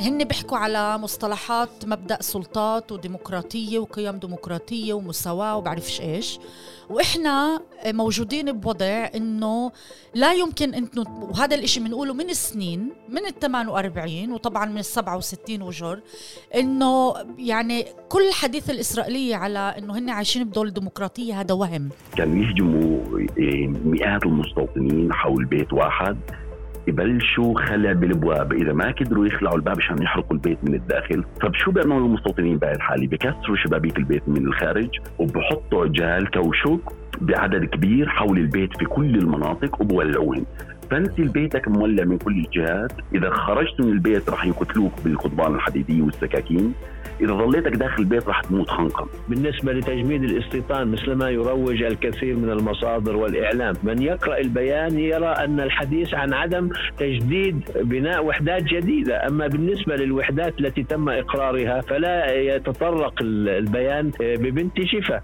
هن بيحكوا على مصطلحات مبدأ سلطات وديمقراطية وقيم ديمقراطية ومساواة وبعرفش إيش. وإحنا موجودين بوضع إنه لا يمكن إنه وهذا الإشي بنقوله من السنين من ال 48 وطبعا من ال 67 وجر إنه يعني كل حديث الإسرائيلية على إنه هن عايشين بدولة ديمقراطية هذا وهم. كانوا يهجموا مئات المستوطنين حول بيت واحد. يبلشوا خلع بالابواب إذا ما قدروا يخلعوا الباب عشان يحرقوا البيت من الداخل فشو بيعملوا المستوطنين بهذه الحاله بكسروا شبابيك البيت من الخارج وبحطوا عجال كوشك بعدد كبير حول البيت في كل المناطق وبولعوهم. فانت بيتك مولع من كل الجهات. إذا خرجت من البيت راح يقتلوك بالقضبان الحديدية والسكاكين. إذا ظليتك داخل البيت راح تموت خنقا بالنسبة لتجميد الاستيطان مثل ما يروج الكثير من المصادر والإعلام. من يقرأ البيان يرى أن الحديث عن عدم تجديد بناء وحدات جديدة. أما بالنسبة للوحدات التي تم إقرارها فلا يتطرق البيان ببنت شفا.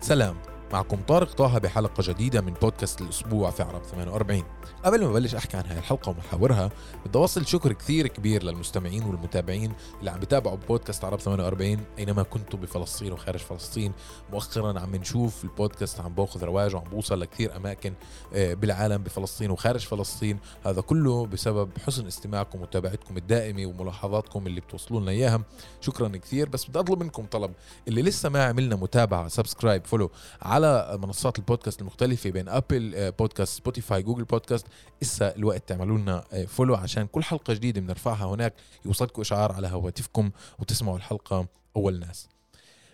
سلام. معكم طارق طه بحلقة جديدة من بودكاست الأسبوع في عرب 48 قبل ما بلش أحكي عن هاي الحلقة ومحاورها بدي أوصل شكر كثير كبير للمستمعين والمتابعين اللي عم بتابعوا بودكاست عرب 48 أينما كنتوا بفلسطين وخارج فلسطين مؤخرا عم نشوف البودكاست عم باخذ رواج وعم بوصل لكثير أماكن آه، بالعالم بفلسطين وخارج فلسطين. هذا كله بسبب حسن استماعكم ومتابعتكم الدائمة وملاحظاتكم اللي بتوصلوا لنا إياها شكرا كثير. بس بدي أطلب منكم طلب اللي لسه ما عملنا متابعة subscribe follow على منصات البودكاست المختلفة بين أبل بودكاست سبوتيفاي جوجل بودكاست إسا الوقت تعملوا لنا follow عشان كل حلقة جديدة بنرفعها هناك يوصلكم إشعار على هواتفكم وتسمعوا الحلقة أول ناس.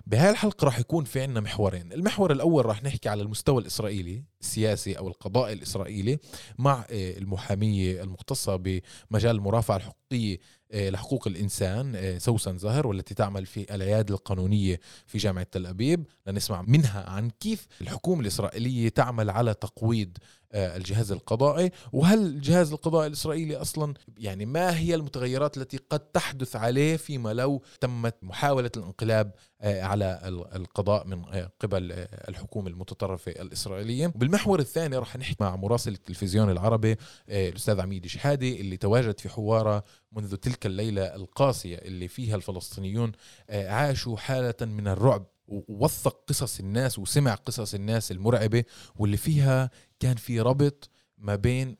بهاي الحلقة راح يكون في عنا محورين. المحور الأول راح نحكي على المستوى الإسرائيلي السياسي أو القضاء الإسرائيلي مع المحامية المختصة بمجال المرافعة الحقوقية لحقوق الإنسان سوسن زاهر والتي تعمل في العيادة القانونية في جامعة تل أبيب. لنسمع منها عن كيف الحكومة الإسرائيلية تعمل على تقويض الجهاز القضائي. وهل الجهاز القضائي الإسرائيلي أصلا يعني ما هي المتغيرات التي قد تحدث عليه فيما لو تمت محاولة الانقلاب على القضاء من قبل الحكومة المتطرفة الإسرائيلية؟ بالمحور الثاني رح نحكي مع مراسل التلفزيون العربي الأستاذ عميد شحادي اللي تواجد في حوارة منذ تلك الليلة القاسية اللي فيها الفلسطينيون عاشوا حالة من الرعب ووثق قصص الناس وسمع قصص الناس المرعبة واللي فيها كان في ربط ما بين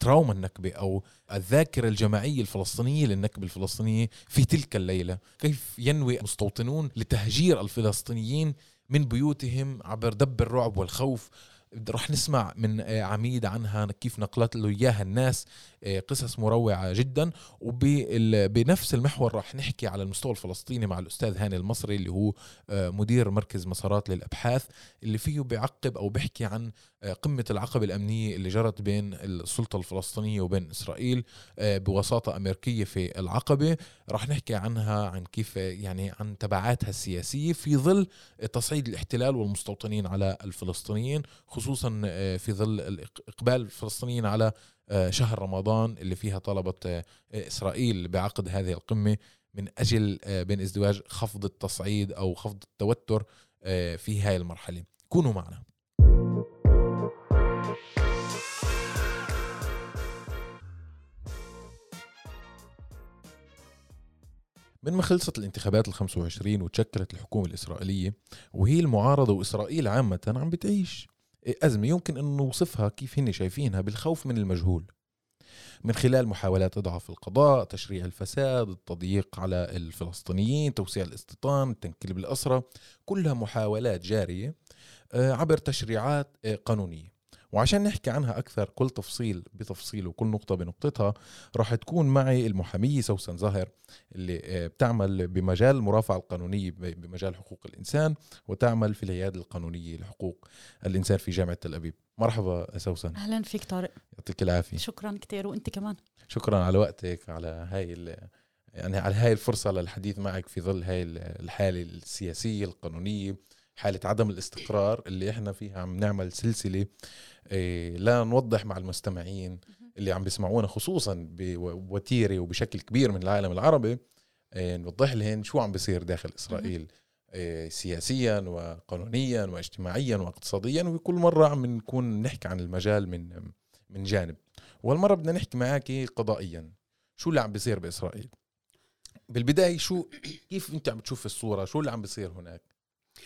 تراوما النكبة أو الذاكرة الجماعية الفلسطينية للنكبة الفلسطينية في تلك الليلة. كيف ينوي مستوطنون لتهجير الفلسطينيين من بيوتهم عبر دب الرعب والخوف رح نسمع من عميد عنها كيف نقلت له إياها الناس قصص مروعة جدا. وبنفس المحور رح نحكي على المستوى الفلسطيني مع الأستاذ هاني المصري اللي هو مدير مركز مسارات للأبحاث اللي فيه بيعقب أو بيحكي عن قمة العقبه الأمنية اللي جرت بين السلطة الفلسطينية وبين إسرائيل بوساطة أمريكية في العقبة. رح نحكي عنها عن كيف يعني عن تبعاتها السياسية في ظل تصعيد الاحتلال والمستوطنين على الفلسطينيين خصوصا في ظل إقبال الفلسطينيين على شهر رمضان اللي فيها طلبت إسرائيل بعقد هذه القمة من أجل بين ازدواج خفض التصعيد أو خفض التوتر في هاي المرحلة. كونوا معنا. من ما خلصت الانتخابات ال 25 وتشكلت الحكومة الإسرائيلية وهي المعارضة وإسرائيل عامة عم بتعيش. أزمة يمكن أن نوصفها كيف هن شايفينها بالخوف من المجهول. من خلال محاولات إضعاف القضاء تشريع الفساد التضييق على الفلسطينيين توسيع الاستيطان التنكيل بالأسرة كلها محاولات جارية عبر تشريعات قانونية. وعشان نحكي عنها أكثر كل تفصيل بتفصيل وكل نقطة بنقطتها راح تكون معي المحامية سوسن زاهر اللي بتعمل بمجال المرافعة القانونية بمجال حقوق الإنسان وتعمل في العيادة القانونية لحقوق الإنسان في جامعة تل أبيب. مرحبا سوسن. أهلا فيك طارق. يعطيك العافية. شكرا كتير وأنت كمان. شكرا على وقتك على هاي يعني على هاي الفرصة للحديث معك في ظل هاي الحالة السياسية القانونية. حالة عدم الاستقرار اللي إحنا فيها عم نعمل سلسلة إيه لا نوضح مع المستمعين اللي عم بيسمعونا خصوصا بوتيرة وبشكل كبير من العالم العربي إيه نوضح لهم شو عم بيصير داخل إسرائيل إيه سياسيا وقانونيا واجتماعيا واقتصاديا وكل مرة عم نكون نحكي عن المجال من من جانب. والمرة بدنا نحكي معك قضائيا. شو اللي عم بيصير بإسرائيل؟ بالبداية شو كيف أنت عم تشوف الصورة؟ شو اللي عم بيصير هناك؟ آه،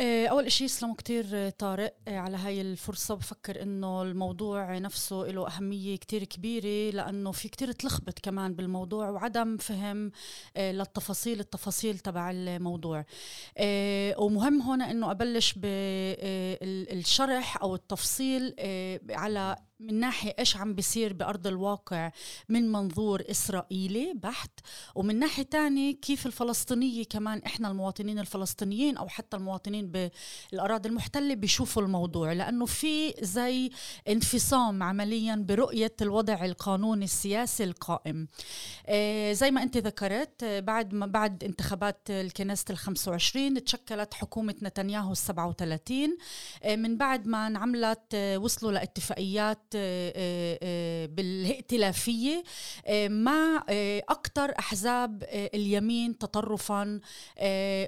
أول شيء يسلموا كتير طارق آه، على هاي الفرصة. بفكر إنه الموضوع نفسه له أهمية كتير كبيرة لأنه في كتير تلخبط كمان بالموضوع وعدم فهم آه، للتفاصيل التفاصيل تبع الموضوع. ومهم هون إنه أبلش بالشرح أو التفصيل على من ناحية إيش عم بيصير بأرض الواقع من منظور إسرائيلي بحت ومن ناحية تانية كيف الفلسطينية كمان إحنا المواطنين الفلسطينيين أو حتى المواطنين بالأراضي المحتلة بيشوفوا الموضوع لأنه في زي انفصام عمليا برؤية الوضع القانوني السياسي القائم. آه زي ما أنت ذكرت آه، بعد ما بعد انتخابات الكنيسة ال 25 تشكلت حكومة نتنياهو ال 37 آه من بعد ما انعملت وصلوا لاتفاقيات آه، آه، آه، بالائتلافية مع أكثر أحزاب اليمين تطرفا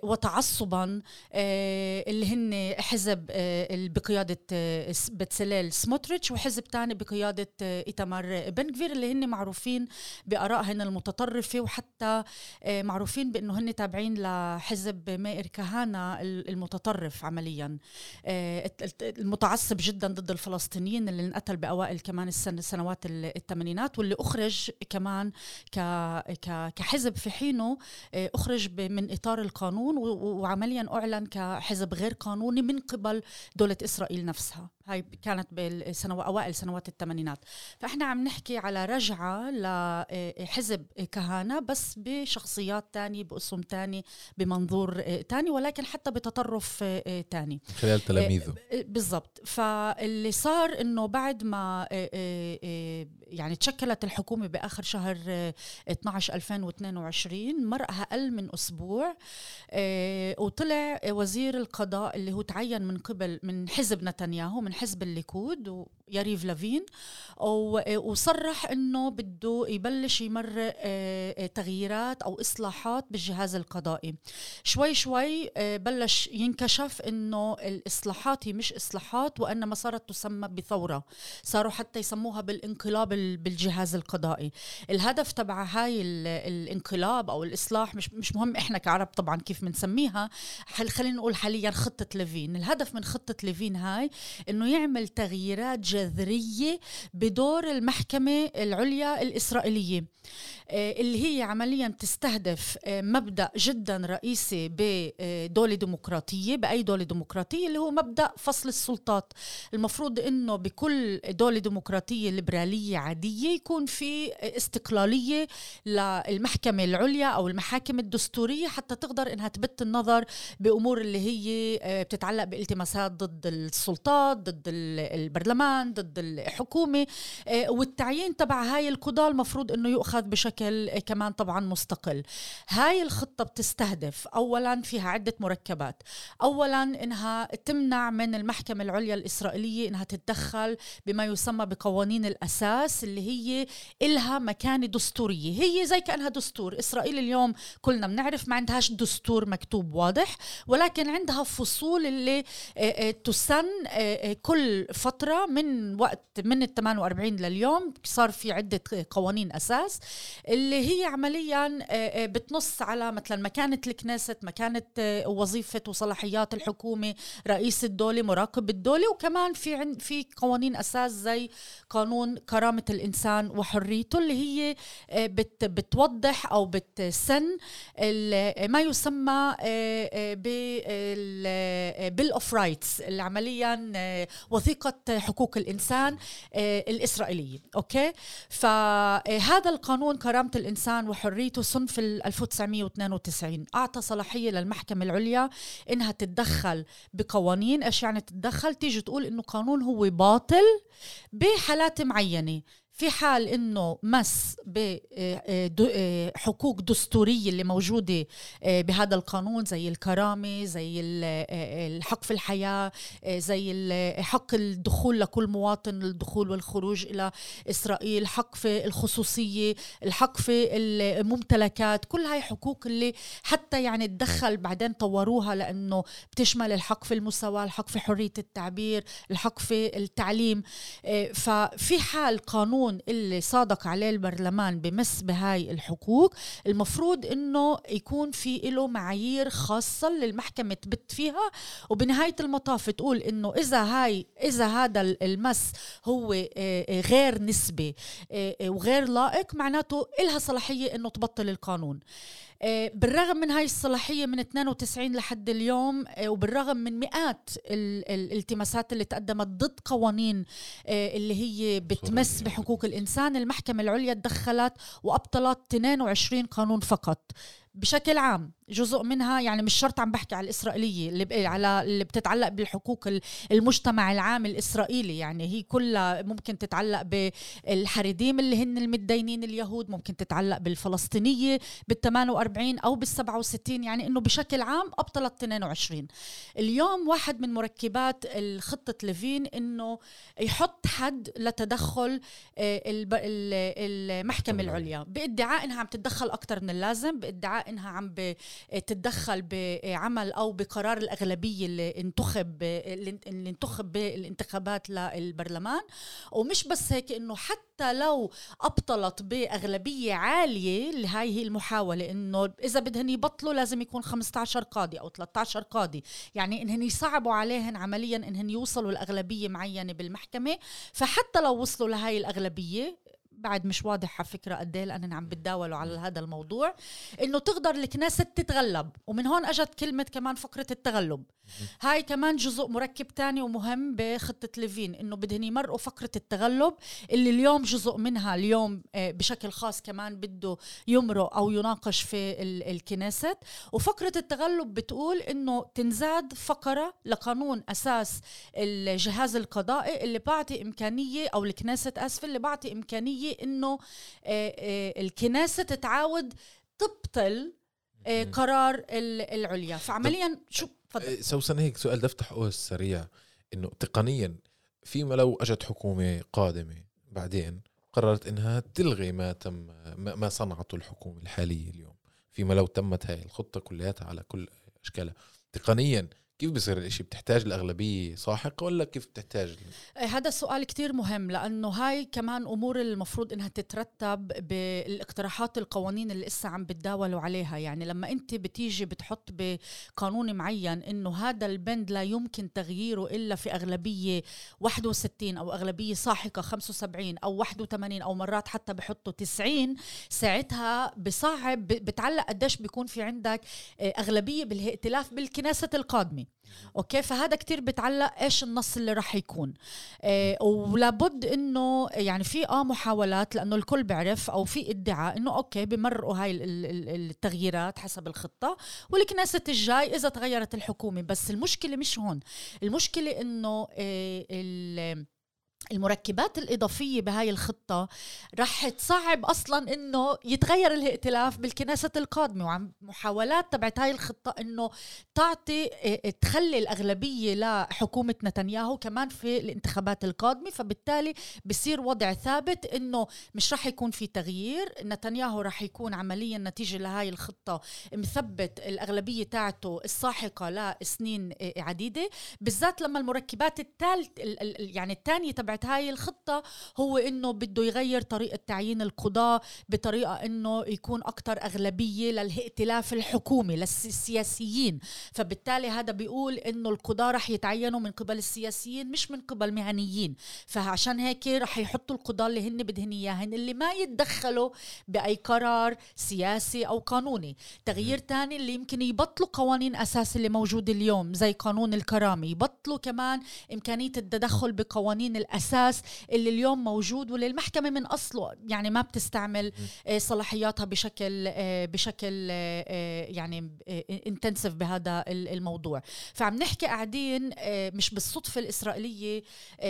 وتعصبا اللي هن حزب بقيادة بتسليل سموتريتش وحزب تاني بقيادة إيتامار بنكفير اللي هن معروفين بآرائهن المتطرفة وحتى معروفين بأنه هن تابعين لحزب مائر كهانا المتطرف عمليا. المتعصب جدا ضد الفلسطينيين اللي انقتل باوائل كمان السنة سنوات الثمانينات واللي أخرج كمان كحزب في حينه آه، أخرج من إطار القانون وعمليا أعلن كحزب غير قانوني من قبل دولة إسرائيل نفسها. هاي كانت بالسنوات أوائل سنوات الثمانينات. فإحنا عم نحكي على رجعة لحزب كهانة بس بشخصيات تانية بأسم تاني بمنظور تاني ولكن حتى بتطرف تاني. خلال تلاميذه. بالضبط. فاللي صار إنه بعد ما يعني تشكلت الحكومة بآخر شهر 12 2022 مر أقل من أسبوع وطلع وزير القضاء اللي هو تعين من قبل من حزب نتنياهو من حزب الليكود وياريف لافين وصرح إنه بده يبلش يمرق آه، آه، تغييرات أو إصلاحات بالجهاز القضائي. شوي شوي آه، بلش ينكشف إنه الإصلاحات هي مش إصلاحات وإنما صارت تسمى بثورة. صاروا حتى يسموها بالإنقلاب بالجهاز القضائي. الهدف تبع هاي الإنقلاب أو الإصلاح مش مش مهم إحنا كعرب طبعا كيف بنسميها خلينا نقول حاليا خطة ليفين الهدف من خطة ليفين هاي يعمل تغييرات جذرية بدور المحكمة العليا الإسرائيلية. آه، اللي هي عمليا تستهدف آه، مبدأ جدا رئيسي بدوله ديمقراطية بأي دولة ديمقراطية اللي هو مبدأ فصل السلطات. المفروض إنه بكل دولة ديمقراطية ليبرالية عادية يكون في استقلالية للمحكمة العليا أو المحاكم الدستورية حتى تقدر إنها تبت النظر بأمور اللي هي آه، بتتعلق بالتماسات ضد السلطات ضد البرلمان ضد الحكومة. والتعيين تبع هاي القضاة المفروض إنه يؤخذ بشكل بشكل كمان طبعا مستقل. هاي الخطة بتستهدف أولا فيها عدة مركبات. أولا إنها تمنع من المحكمة العليا الإسرائيلية إنها تتدخل بما يسمى بقوانين الأساس اللي هي إلها مكانة دستورية. هي زي كأنها دستور. إسرائيل اليوم كلنا بنعرف ما عندهاش دستور مكتوب واضح ولكن عندها فصول اللي آه، آه، تسن آه، كل فترة من وقت من ال 48 لليوم صار في عدة قوانين أساس اللي هي عمليا آه، آه، بتنص على مثلا مكانة الكنيست مكانة آه، وظيفة وصلاحيات الحكومة رئيس الدولة مراقب الدولة وكمان في في قوانين أساس زي قانون كرامة الإنسان وحريته اللي هي بت بتوضح أو بتسن ما يسمى بال Bill of Rights اللي عمليا وثيقة حقوق الإنسان الإسرائيلية okay؟ فهذا القانون كرامة الإنسان وحريته سن في 1992 أعطى صلاحية للمحكمة العليا إنها تتدخل بقوانين. إيش يعني تتدخل؟ تيجي تقول إنه قانون هو باطل بحالات معينة. في حال إنه مس بحقوق دستورية اللي موجودة بهذا القانون زي الكرامة زي الحق في الحياة زي حق الدخول لكل مواطن الدخول والخروج إلى إسرائيل حق في الخصوصية الحق في الممتلكات كل هاي حقوق اللي حتى يعني تدخل بعدين طوروها لأنه بتشمل الحق في المساواه الحق في حرية التعبير الحق في التعليم. آه، ففي حال قانون اللي صادق عليه البرلمان بمس بهاي الحقوق المفروض إنه يكون في له معايير خاصة للمحكمه تبت فيها. وبنهاية المطاف تقول إنه إذا هاي إذا هذا المس هو آه، آه، غير نسبي وغير لائق معناته إلها صلاحية إنه تبطل القانون. آه، بالرغم من هاي الصلاحية من 92 لحد اليوم آه، وبالرغم من مئات الالتماسات اللي تقدمت ضد قوانين آه، اللي هي بتمس بحقوق الإنسان المحكمة العليا تدخلت وأبطلت 22 قانون فقط. بشكل عام جزء منها يعني مش شرط عم بحكي على الإسرائيلية اللي على اللي بتتعلق بالحقوق المجتمع العام الإسرائيلي. يعني هي كلها ممكن تتعلق بالحريديم اللي هن المتدينين اليهود ممكن تتعلق بالفلسطينية بال 48 أو بال 67 يعني إنه بشكل عام أبطلت 22 اليوم واحد من مركبات خطة ليفين إنه يحط حد لتدخل آه، المحكمة العليا. بإدعاء إنها عم تتدخل أكثر من اللازم بإدعاء إنها عم تتدخل بعمل أو بقرار الأغلبية اللي انتخب اللي انتخب بالانتخابات للبرلمان. ومش بس هيك إنه حتى لو أبطلت بأغلبية عالية اللي هاي هي المحاولة إنه إذا بدهن يبطلوا لازم يكون 15 قاضي أو 13 قاضي. يعني إنهن يصعبوا عليهن عمليا إنهن يوصلوا لأغلبية معينة بالمحكمة. فحتى لو وصلوا لهي الأغلبية بعد مش واضح على فكرة قد إيه لاننا عم بتداولوا على هذا الموضوع إنه تقدر الكنيسة تتغلب ومن هون أجت كلمة كمان فقرة التغلب. هاي كمان جزء مركب تاني ومهم بخطة ليفين إنه بدهن يمرقوا فقرة التغلب اللي اليوم جزء منها اليوم آه، بشكل خاص كمان بده يمرق أو يناقش في الكنيسة. وفقرة التغلب بتقول إنه تنزاد فقرة لقانون أساس الجهاز القضائي اللي بعطي إمكانية أو الكنيسة اسفه اللي بعطي إمكانية إنه آه، آه، الكنيسه تتعاود تبطل آه، قرار العليا. فعمليا شو؟ تفضل. سوسن هيك سؤال بدي افتح قوس سريع. إنه تقنيا فيما لو أجت حكومة قادمة بعدين قررت إنها تلغي ما تم ما صنعته الحكومة الحالية اليوم. فيما لو تمت هاي الخطة كلياتها على كل أشكالها. تقنيا كيف بصير الإشي؟ بتحتاج الأغلبية ساحقة ولا كيف بتحتاج إيه، هذا سؤال كتير مهم لأنه هاي كمان أمور المفروض إنها تترتب بالاقتراحات القوانين اللي لسه عم بتداولوا عليها. يعني لما أنت بتيجي بتحط بقانون معين إنه هذا البند لا يمكن تغييره إلا في أغلبية 61 أو أغلبية ساحقة 75 أو 81 أو مرات حتى بحطوا 90 ساعتها بصعب بتعلق قديش بيكون في عندك إيه، أغلبية بالائتلاف بالكنيسة القادمة. okay؟ فهذا كتير بتعلق إيش النص اللي راح يكون. إيه ولابد إنه يعني في آه محاولات لأنه الكل بيعرف أو في ادعاء إنه okay بمرقوا هاي التغييرات حسب الخطة. والكنيسة الجاي إذا تغيرت الحكومة. بس المشكلة مش هون. المشكلة إنه إيه المركبات الإضافية بهاي الخطة رح تصعب أصلا إنه يتغير الائتلاف بالكنيسة القادمة وعم محاولات تبعت هاي الخطة إنه تعطي آه، تخلي الأغلبية لحكومة نتنياهو كمان في الانتخابات القادمة. فبالتالي بصير وضع ثابت إنه مش رح يكون في تغيير. نتنياهو رح يكون عمليا نتيجة لهاي الخطة مثبت الأغلبية تاعته الساحقة لسنين آه، عديدة. بالذات لما المركبات الثالث يعني الثانية تبعت تبعت هاي الخطة هو إنه بده يغير طريقة تعيين القضاة بطريقة إنه يكون أكثر أغلبية للائتلاف الحكومي للسياسيين. فبالتالي هذا بيقول إنه القضاة رح يتعينوا من قبل السياسيين مش من قبل مهنيين. فعشان هيك رح يحطوا القضاة اللي هن بدهن إياهن اللي ما يتدخلوا بأي قرار سياسي أو قانوني. تغيير تاني اللي يمكن يبطلوا قوانين أساس اللي موجودة اليوم زي قانون الكرامة. يبطلوا كمان إمكانية التدخل بقوانين الأساس الأساس اللي اليوم موجود واللي المحكمة من أصله يعني ما بتستعمل آه، صلاحياتها بشكل آه، بشكل آه، يعني انتنسيف بهذا الموضوع. فعم نحكي قاعدين مش بالصدفة الإسرائيلية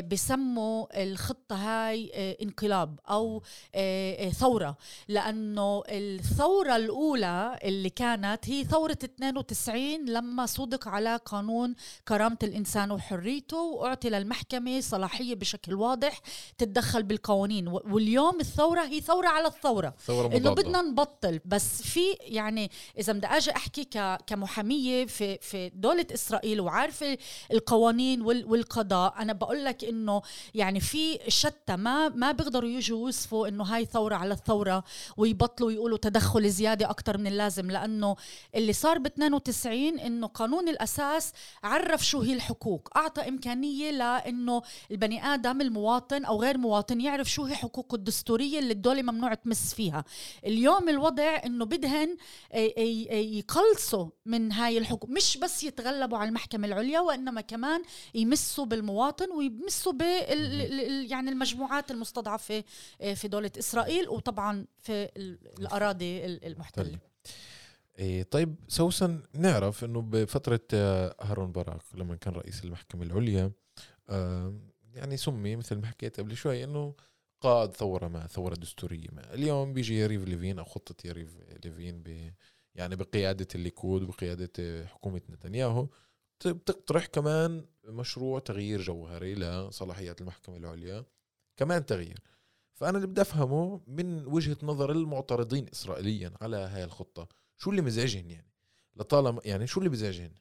بسموا الخطة هاي انقلاب أو ثورة. لأنه الثورة الأولى اللي كانت هي ثورة 92 لما صدق على قانون كرامة الإنسان وحريته وأعطي للمحكمة صلاحية بشكل واضح تتدخل بالقوانين. واليوم الثورة هي ثورة على الثورة. ثورة إنه بدنا نبطل. بس في يعني إذا بدي أجي أحكي كمحامية في في دولة إسرائيل وعارفة القوانين والقضاء أنا بقول لك إنه يعني في شتى ما ما بيقدروا يجوا يوصفوا إنه هاي ثورة على الثورة ويبطلوا يقولوا تدخل زيادة أكثر من اللازم. لأنه اللي صار ب 92 إنه قانون الأساس عرف شو هي الحقوق. أعطى إمكانية لإنه البني آدم المواطن أو غير مواطن يعرف شو هي حقوقه الدستورية اللي الدولة ممنوع تمس فيها. اليوم الوضع إنه بدهن يقلصوا من هاي الحقوق مش بس يتغلبوا على المحكمة العليا وإنما كمان يمسوا بالمواطن ويمسوا بال يعني المجموعات المستضعفة آه، في دولة إسرائيل وطبعا في الأراضي المحتلة. إيه طيب سوسن نعرف إنه بفترة آه، هارون باراك لما كان رئيس المحكمة العليا يعني سمي مثل ما حكيت قبل شوي إنه قائد ثورة ما ثورة دستورية ما. اليوم بيجي يريف ليفين أو خطة يريف ليفين ب يعني بقيادة الليكود وبقيادة حكومة نتنياهو. بتقترح كمان مشروع تغيير جوهري لصلاحيات المحكمة العليا. كمان تغيير. فأنا اللي بدي أفهمه من وجهة نظر المعترضين إسرائيليا على هاي الخطة شو اللي مزعجهن يعني؟ لطالما يعني شو اللي بزعجهن؟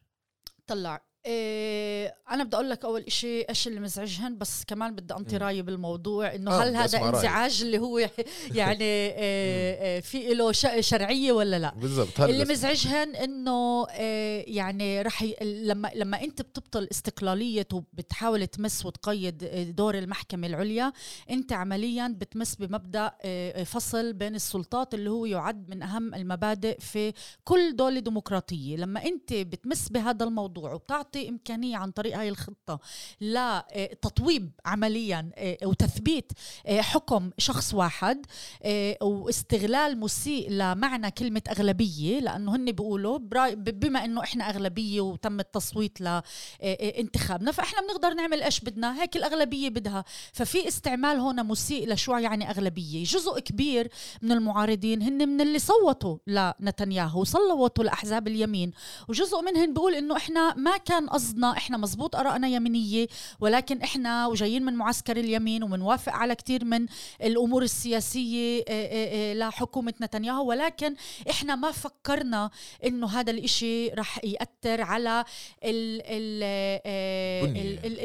طلع. إيه أنا بدي أقول لك أول إشي إيش اللي مزعجهن بس كمان بدي أنطي رأيي بالموضوع إنه آه هل هذا انزعاج اللي هو يعني إيه إيه في له شرعية ولا لا؟ بالضبط اللي مزعجهن إنه إيه يعني رح ي... لما لما أنت بتبطل استقلالية وبتحاول تمس وتقيد دور المحكمة العليا أنت عمليا بتمس بمبدأ إيه فصل بين السلطات اللي هو يعد من أهم المبادئ في كل دولة ديمقراطية. لما أنت بتمس بهذا الموضوع وبتعطي تعطي إمكانية عن طريق هاي الخطة لتطويب عمليا آه، وتثبيت آه، حكم شخص واحد آه، واستغلال مسيء لمعنى كلمة أغلبية لأنه هن بيقولوا بما أنه إحنا أغلبية وتم التصويت لانتخابنا فإحنا بنقدر نعمل إيش بدنا هيك الأغلبية بدها. ففي استعمال هون مسيء لشو يعني أغلبية. جزء كبير من المعارضين هن من اللي صوتوا لنتنياهو وصوتوا لأحزاب اليمين. وجزء منهم بيقول إنه إحنا ما كان كان قصدنا إحنا مزبوط آرائنا يمينية ولكن إحنا وجايين من معسكر اليمين ومنوافق على كثير من الأمور السياسية آه، آه، آه، لحكومة نتنياهو ولكن إحنا ما فكرنا إنه هذا الإشي رح يأثر على ال ال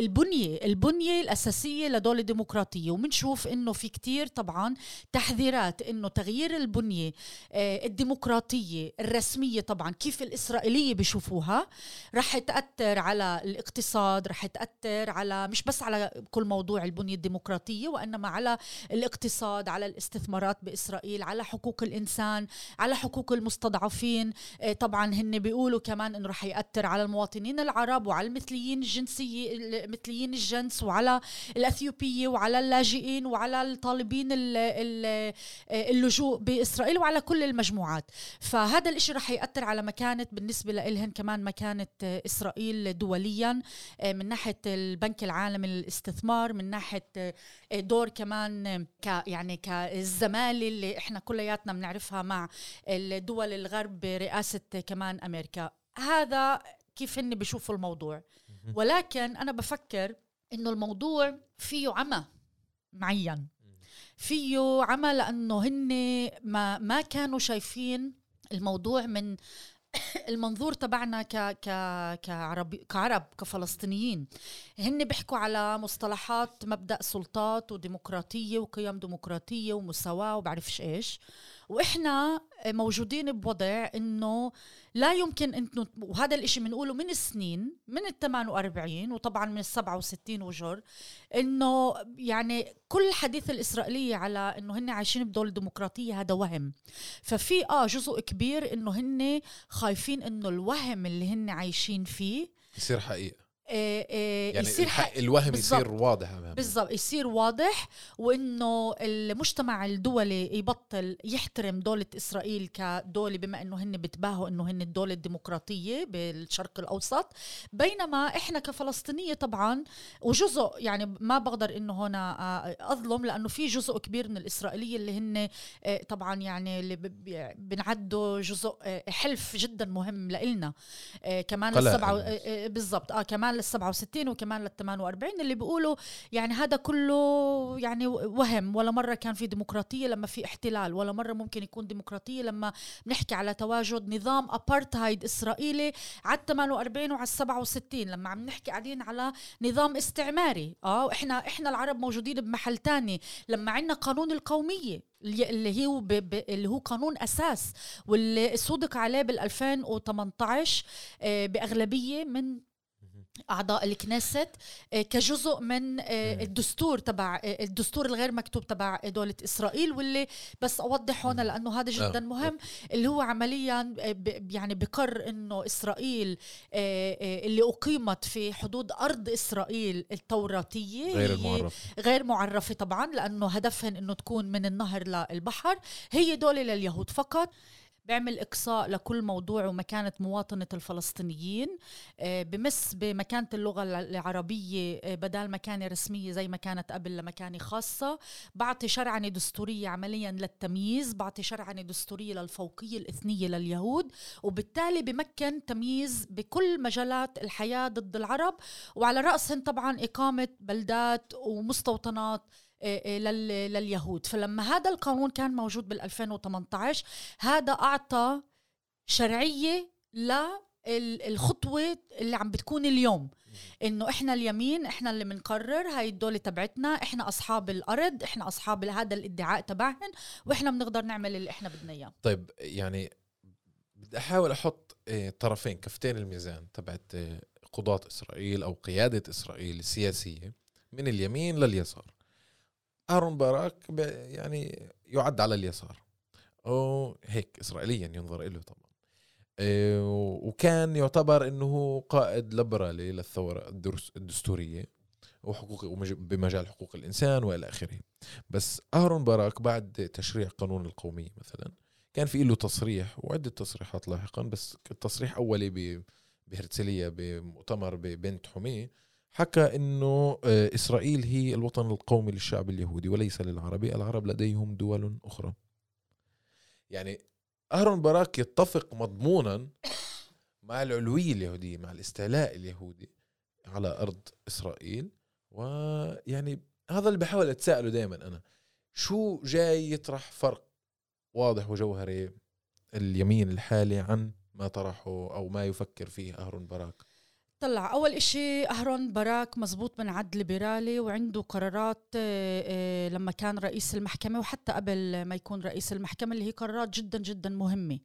البنية. البنية الأساسية لدولة ديمقراطية. وبنشوف إنه في كثير طبعا تحذيرات إنه تغيير البنية الديمقراطية الرسمية طبعا كيف الإسرائيلية بيشوفوها رح تأثر تأثر على الاقتصاد رح تأثر على مش بس على كل موضوع البنية الديمقراطية وإنما على الاقتصاد على الاستثمارات بإسرائيل على حقوق الإنسان على حقوق المستضعفين. آه، طبعا هن بيقولوا كمان إنه رح يأثر على المواطنين العرب وعلى المثليين الجنسية مثليين الجنس وعلى الأثيوبية وعلى اللاجئين وعلى الطالبين آه، اللجوء بإسرائيل وعلى كل المجموعات. فهذا الإشي رح يأثر على مكانة بالنسبة لإلهن كمان مكانة آه، إسرائيل. اسرائيل دوليا آه، من ناحية البنك العالمي للاستثمار من ناحية آه، دور كمان ك يعني كالزمالة اللي إحنا كلياتنا بنعرفها مع الدول الغرب برئاسة كمان أمريكا. هذا كيف هن بيشوفوا الموضوع. ولكن أنا بفكر إنه الموضوع فيه عمى معين فيه عمى لأنه هن ما ما كانوا شايفين الموضوع من المنظور تبعنا ك ك كعرب كعرب كفلسطينيين. هن بيحكوا على مصطلحات مبدأ سلطات وديمقراطية وقيم ديمقراطية ومساواة وبعرفش إيش. وإحنا موجودين بوضع إنه لا يمكن إنه وهذا الإشي بنقوله من السنين من ال 48 وطبعا من ال 67 وجر إنه يعني كل الحديث الإسرائيلية على إنه هن عايشين بدولة ديمقراطية هذا وهم. ففي آه جزء كبير إنه هن خايفين إنه الوهم اللي هن عايشين فيه يصير حقيقة. آه، يعني يصير الح- حق الوهم بالضبط. يصير واضح. بالضبط يصير واضح وإنه المجتمع الدولي يبطل يحترم دولة إسرائيل كدولة بما إنه هن بتباهوا إنه هن الدولة الديمقراطية بالشرق الأوسط بينما إحنا كفلسطينية طبعا وجزء يعني ما بقدر إنه هنا آه، أظلم لأنه في جزء كبير من الإسرائيلية اللي هن آه، طبعا يعني اللي ب- بنعده جزء آه، حلف جدا مهم لإلنا آه، كمان. آه، بالضبط آه كمان لل 67 وكمان لل 48 اللي بيقولوا يعني هذا كله يعني وهم ولا مرة كان في ديمقراطية لما في احتلال ولا مرة ممكن يكون ديمقراطية لما بنحكي على تواجد نظام أبارتهايد إسرائيلي على 48 وعلى 67 لما عم نحكي قاعدين على نظام استعماري. آه إحنا إحنا العرب موجودين بمحل تاني. لما عندنا قانون القومية اللي اللي هو ب ب اللي هو قانون أساس واللي صدق عليه بال 2018 آه، بأغلبية من أعضاء الكنيست آه، كجزء من آه،. الدستور تبع آه، الدستور الغير مكتوب تبع دولة إسرائيل واللي بس اوضح هون. لأنه هذا جدا مهم اللي هو عمليا يعني بقر إنه إسرائيل اللي أقيمت في حدود أرض إسرائيل التوراتية غير المعرف غير معرفة طبعا لأنه هدفهن أنه تكون من النهر للبحر هي دولة لليهود فقط بيعمل إقصاء لكل موضوع ومكانة مواطنة الفلسطينيين آه، بمس بمكانة اللغة العربية آه، بدال مكانة رسمية زي ما كانت قبل لمكانة خاصة. بعطي شرعنة دستورية عمليا للتمييز بعطي شرعنة دستورية للفوقية الإثنية لليهود وبالتالي بمكن تمييز بكل مجالات الحياة ضد العرب. وعلى رأسهن طبعا إقامة بلدات ومستوطنات لليهود. فلما هذا القانون كان موجود بال 2018 هذا أعطى شرعية للخطوة اللي عم بتكون اليوم. إنه إحنا اليمين إحنا اللي بنقرر هاي الدولة تبعتنا إحنا أصحاب الأرض إحنا أصحاب هذا الادعاء تبعهن وإحنا بنقدر نعمل اللي إحنا بدنا إياه. طيب يعني بدي أحاول أحط آه، طرفين كفتين الميزان تبعت آه، قضاة إسرائيل أو قيادة إسرائيل السياسية من اليمين لليسار. اهرون باراك يعني يعد على اليسار. أو هيك اسرائيليا ينظر له طبعا. آه، وكان يعتبر إنه قائد ليبرالي للثورة الدستورية وحقوق بمجال حقوق الإنسان وإلى آخره. بس اهرون باراك بعد تشريع قانون القومية مثلا كان في له تصريح وعدة تصريحات لاحقا بس تصريح أولي ب- بهرتسليه بمؤتمر ببنت حمية حكى إنه آه، إسرائيل هي الوطن القومي للشعب اليهودي وليس للعربي، العرب لديهم دول أخرى. يعني أهرون باراك يتفق مضمونا مع العلويه اليهوديه، مع الاستعلاء اليهودي على أرض إسرائيل. ويعني هذا اللي بحاول أتساءله دائما أنا. شو جاي يطرح فرق واضح وجوهري اليمين الحالي عن ما طرحه أو ما يفكر فيه أهرون باراك؟ طلع. أول إشي اهرون باراك مزبوط من عد ليبرالي وعنده قرارات آه، آه، لما كان رئيس المحكمة وحتى قبل ما يكون رئيس المحكمة اللي هي قرارات جدا جدا مهمة.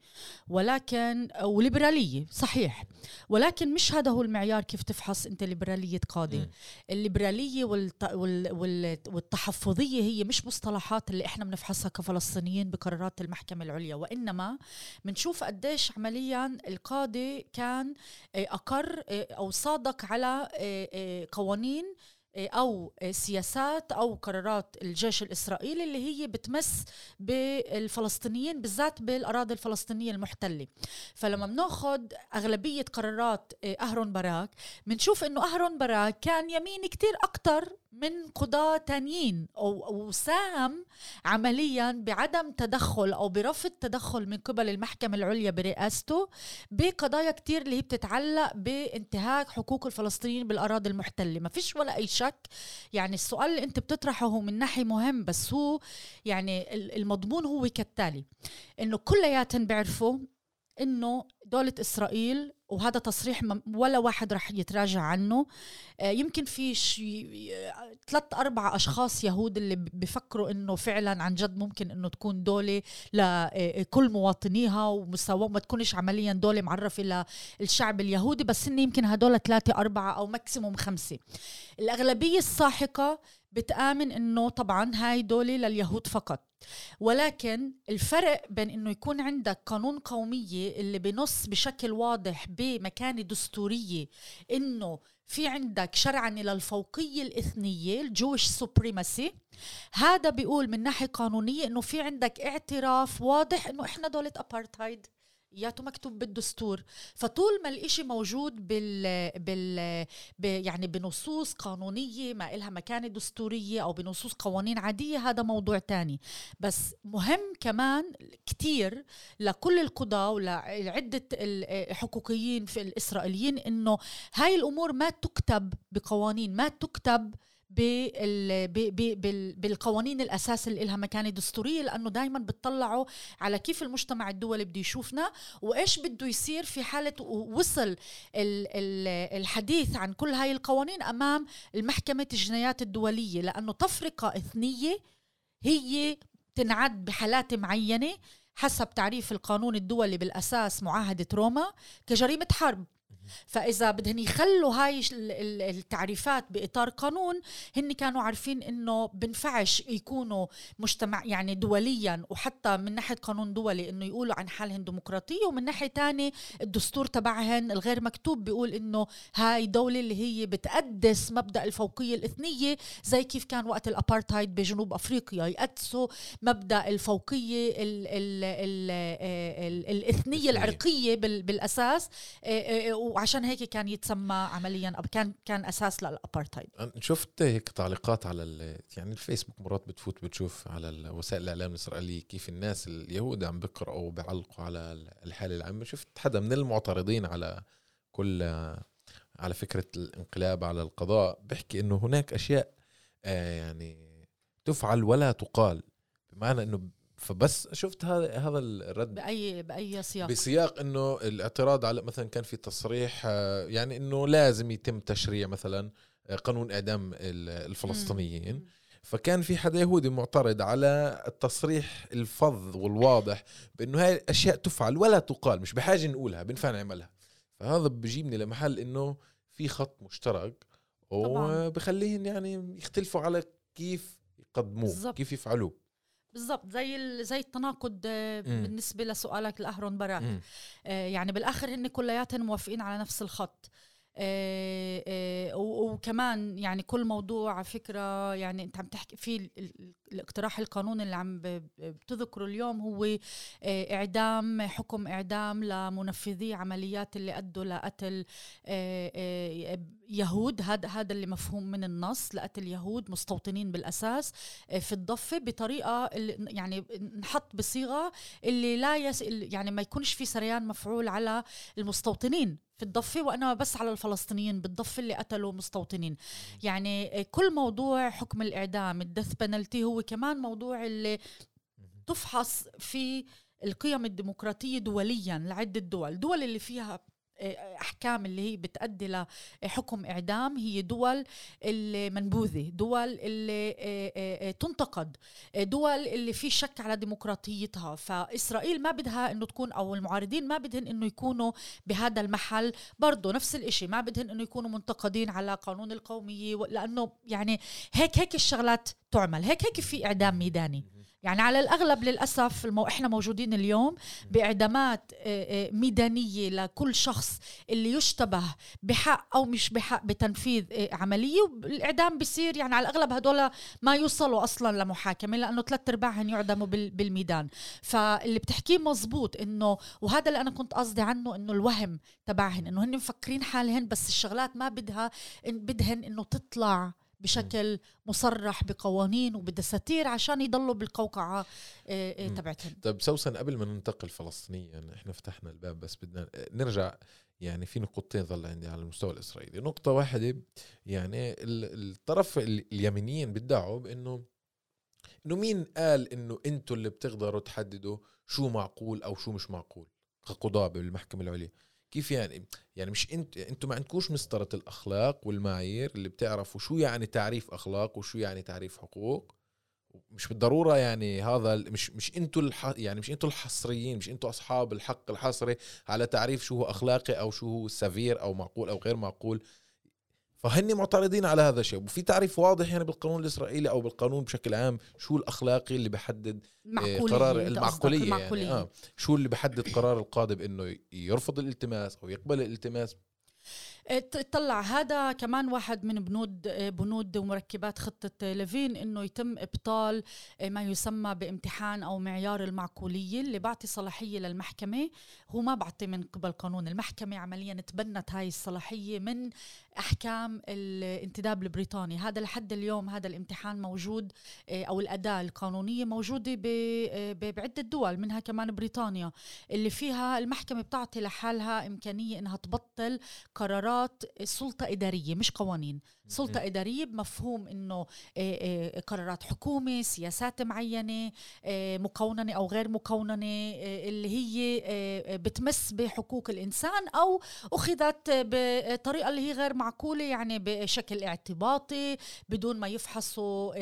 ولكن وليبرالية صحيح. ولكن مش هذا هو المعيار كيف تفحص أنت ليبرالية قاضي. الليبرالية والت... وال... وال... والتحفظية هي مش مصطلحات اللي إحنا بنفحصها كفلسطينيين بقرارات المحكمة العليا. وإنما بنشوف قديش عمليا القاضي كان آه، أقر آه، أو صادق على آه، آه، قوانين آه، أو آه، سياسات أو قرارات الجيش الإسرائيلي اللي هي بتمس بالفلسطينيين بالذات بالأراضي الفلسطينية المحتلة. فلما بناخذ أغلبية قرارات آه، أهرون باراك بنشوف إنه أهرون باراك كان يمين كتير أكتر من قضاة تانيين. أو, أو ساهم عمليا بعدم تدخل أو برفض تدخل من قبل المحكمة العليا برئاسته بقضايا كتير اللي هي بتتعلق بانتهاك حقوق الفلسطينيين بالأراضي المحتلة. ما فيش ولا أي شك. يعني السؤال اللي أنت بتطرحه هو من ناحية مهم بس هو يعني ال- المضمون هو كالتالي. إنه كلياتهم بيعرفوا إنه دولة إسرائيل وهذا تصريح ولا واحد رح يتراجع عنه. آه، يمكن في شي ثلاث أربع أشخاص يهود اللي بفكروا إنه فعلا عن جد ممكن إنه تكون دولة لكل مواطنيها ومساواة ما تكونش عمليا دولة معرفة للشعب اليهودي بس إن يمكن هدول ثلاثة أربعة أو ماكسيموم خمسة. الأغلبية الساحقة بتآمن إنه طبعا هاي دولة لليهود فقط. ولكن الفرق بين إنه يكون عندك قانون قومية اللي بنص بشكل واضح بمكانة دستورية إنه في عندك شرعنة للفوقية الإثنية ال Jewish supremacy. هذا بيقول من ناحية قانونية إنه في عندك اعتراف واضح إنه إحنا دولة أبارتايد ياتو مكتوب بالدستور. فطول ما الإشي موجود بال, بال يعني بنصوص قانونية ما إلها مكانة دستورية أو بنصوص قوانين عادية هذا موضوع تاني. بس مهم كمان كتير لكل القضاة ولعدة الحقوقيين في الإسرائيليين إنه هاي الأمور ما تكتب بقوانين ما تكتب بالقوانين الأساس اللي لها مكانه دستورية لأنه دائما بتطلعوا على كيف المجتمع الدولي بده يشوفنا وإيش بده يصير في حالة وصل الحديث عن كل هاي القوانين أمام المحكمة الجنايات الدولية لأنه تفرقة إثنية هي تنعد بحالات معينة حسب تعريف القانون الدولي بالأساس معاهدة روما كجريمة حرب. فإذا بدهن يخلوا هاي التعريفات بإطار قانون هن كانوا عارفين إنه بنفعش يكونوا مجتمع يعني دوليا وحتى من ناحية قانون دولي إنه يقولوا عن حالهم ديمقراطية ومن ناحية تانية الدستور تبعهن الغير مكتوب بيقول إنه هاي دولة اللي هي بتقدس مبدأ الفوقية الإثنية زي كيف كان وقت الأبارتهايد بجنوب أفريقيا يقدسوا مبدأ الفوقية ال ال ال ال الإثنية العرقية بالأساس وعشان هيك كان يتسمى عمليا كان كان أساس للأبارتهايد. شفت هيك تعليقات على يعني الفيسبوك مرات بتفوت بتشوف على وسائل الإعلام الإسرائيلية كيف الناس اليهود عم بيقرأوا وبيعلقوا على الحالة العامه شفت حدا من المعترضين على كل على فكرة الانقلاب على القضاء بيحكي إنه هناك أشياء آه، يعني تفعل ولا تقال بمعنى إنه فبس شفت هذا هذا الرد باي بأي سياق؟ بسياق إنه الاعتراض على مثلا كان في تصريح آه، يعني إنه لازم يتم تشريع مثلا آه، قانون إعدام الفلسطينيين. مم. فكان في حدا يهودي معترض على التصريح الفظ والواضح بإنه هاي الاشياء تفعل ولا تقال مش بحاجة نقولها بنفع نعملها. فهذا بجيبني لمحل إنه في خط مشترك وبخليهم يعني يختلفوا على كيف يقدموه بالزبط. كيف يفعلوه. بالضبط زي زي التناقض آه، بالنسبة لسؤالك لأهرون باراك آه يعني بالآخر هن كلياتهم موافقين على نفس الخط. وكمان يعني كل موضوع فكرة يعني أنت عم تحكي في الاقتراح القانوني اللي عم بتذكره اليوم هو آه، إعدام حكم إعدام لمنفذي عمليات اللي أدوا لقتل يهود. هذا هذا اللي مفهوم من النص لقتل يهود مستوطنين بالأساس في الضفة بطريقة اللي يعني نحط بصيغة اللي لا يس يعني ما يكونش في سريان مفعول على المستوطنين. في الضفة وأنا بس على الفلسطينيين بالضفة اللي قتلوا مستوطنين. يعني كل موضوع حكم الإعدام الدث بنالتي هو كمان موضوع اللي تفحص في القيم الديمقراطية دوليا لعدة دول. دول اللي فيها أحكام اللي هي بتؤدي لحكم إعدام هي دول المنبوذة دول اللي آه، آه، آه، تنتقد دول اللي في شك على ديمقراطيتها. فإسرائيل ما بدها إنه تكون أو المعارضين ما بدهن إنه يكونوا بهذا المحل. برضه نفس الإشي ما بدهن إنه يكونوا منتقدين على قانون القومية لأنه يعني هيك هيك الشغلات تعمل هيك هيك في إعدام ميداني. يعني على الأغلب للأسف المو... إحنا موجودين اليوم بإعدامات آه، آه، ميدانية لكل شخص اللي يشتبه بحق أو مش بحق بتنفيذ آه، عملية والإعدام بصير يعني على الأغلب هدول ما يوصلوا أصلا لمحاكمة لأنه ثلاث ارباعهم يعدموا بالميدان. فاللي بتحكيه مزبوط إنه وهذا اللي أنا كنت قصدي عنه إنه الوهم تبعهن إنه هن مفكرين حالهن بس الشغلات ما بدها بدهن إنه تطلع بشكل مصرح بقوانين وبدساتير عشان يضلوا بالقوقعة آه، آه، تبعتهم. طيب سوسن قبل ما ننتقل فلسطينيا يعني إحنا فتحنا الباب بس بدنا نرجع يعني في نقطتين ظل عندي على المستوى الإسرائيلي. نقطة واحدة يعني الطرف اليمينيين بيدعوا بإنه إنه مين قال إنه أنتم اللي بتقدروا تحددوا شو معقول أو شو مش معقول؟ كقضاة بالمحكمة العليا. كيف يعني؟ يعني مش انت أنتوا ما عندكوش مسطرة الأخلاق والمعايير اللي بتعرفوا شو يعني تعريف أخلاق وشو يعني تعريف حقوق؟ مش بالضرورة يعني هذا مش مش أنتوا الح... يعني مش أنتوا الحصريين مش أنتوا أصحاب الحق الحصري على تعريف شو هو أخلاقي أو شو هو سفير أو معقول أو غير معقول. فهن معترضين على هذا الشيء. وفي تعريف واضح يعني بالقانون الإسرائيلي أو بالقانون بشكل عام شو الأخلاقي اللي بحدد آه، قرار المعقوليه, المعقولية. يعني آه شو اللي بحدد قرار القاضي بانه يرفض الالتماس أو يقبل الالتماس؟ اطلع هذا كمان واحد من بنود بنود ومركبات خطة ليفين إنه يتم إبطال ما يسمى بامتحان أو معيار المعقولية اللي بعطي صلاحية للمحكمة. هو ما بعطي من قبل قانون المحكمة عمليا تبنت هاي الصلاحية من أحكام الانتداب البريطاني. هذا لحد اليوم هذا الامتحان موجود أو الأداة القانونية موجودة بعدة دول منها كمان بريطانيا اللي فيها المحكمة بتعطي لحالها إمكانية إنها تبطل قرارات سلطة إدارية مش قوانين. سلطة إدارية بمفهوم أنه آه، آه، قرارات حكومة سياسات معينة آه، مكوننة أو غير مكوننة اللي هي بتمس بحقوق الإنسان أو أخذت بطريقة اللي هي غير معقولة يعني بشكل اعتباطي بدون ما يفحصوا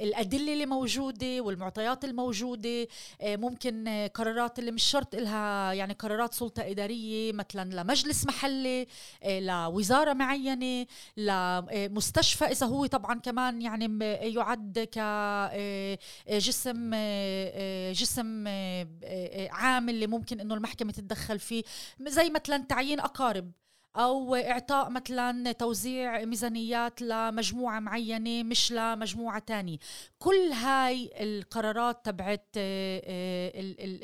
الأدلة اللي موجودة والمعطيات الموجودة. ممكن قرارات اللي مش شرط إلها يعني قرارات سلطة إدارية مثلا لمجلس محلي لوزارة معينة لمستشفى إذا هو طبعا كمان يعني يعد كجسم آه، آه، جسم آه، عام اللي ممكن إنه المحكمة تتدخل فيه. زي مثلا تعيين أقارب. أو إعطاء مثلا توزيع ميزانيات لمجموعة معينة مش لمجموعة تانية. كل هاي القرارات تبعت آه، آه،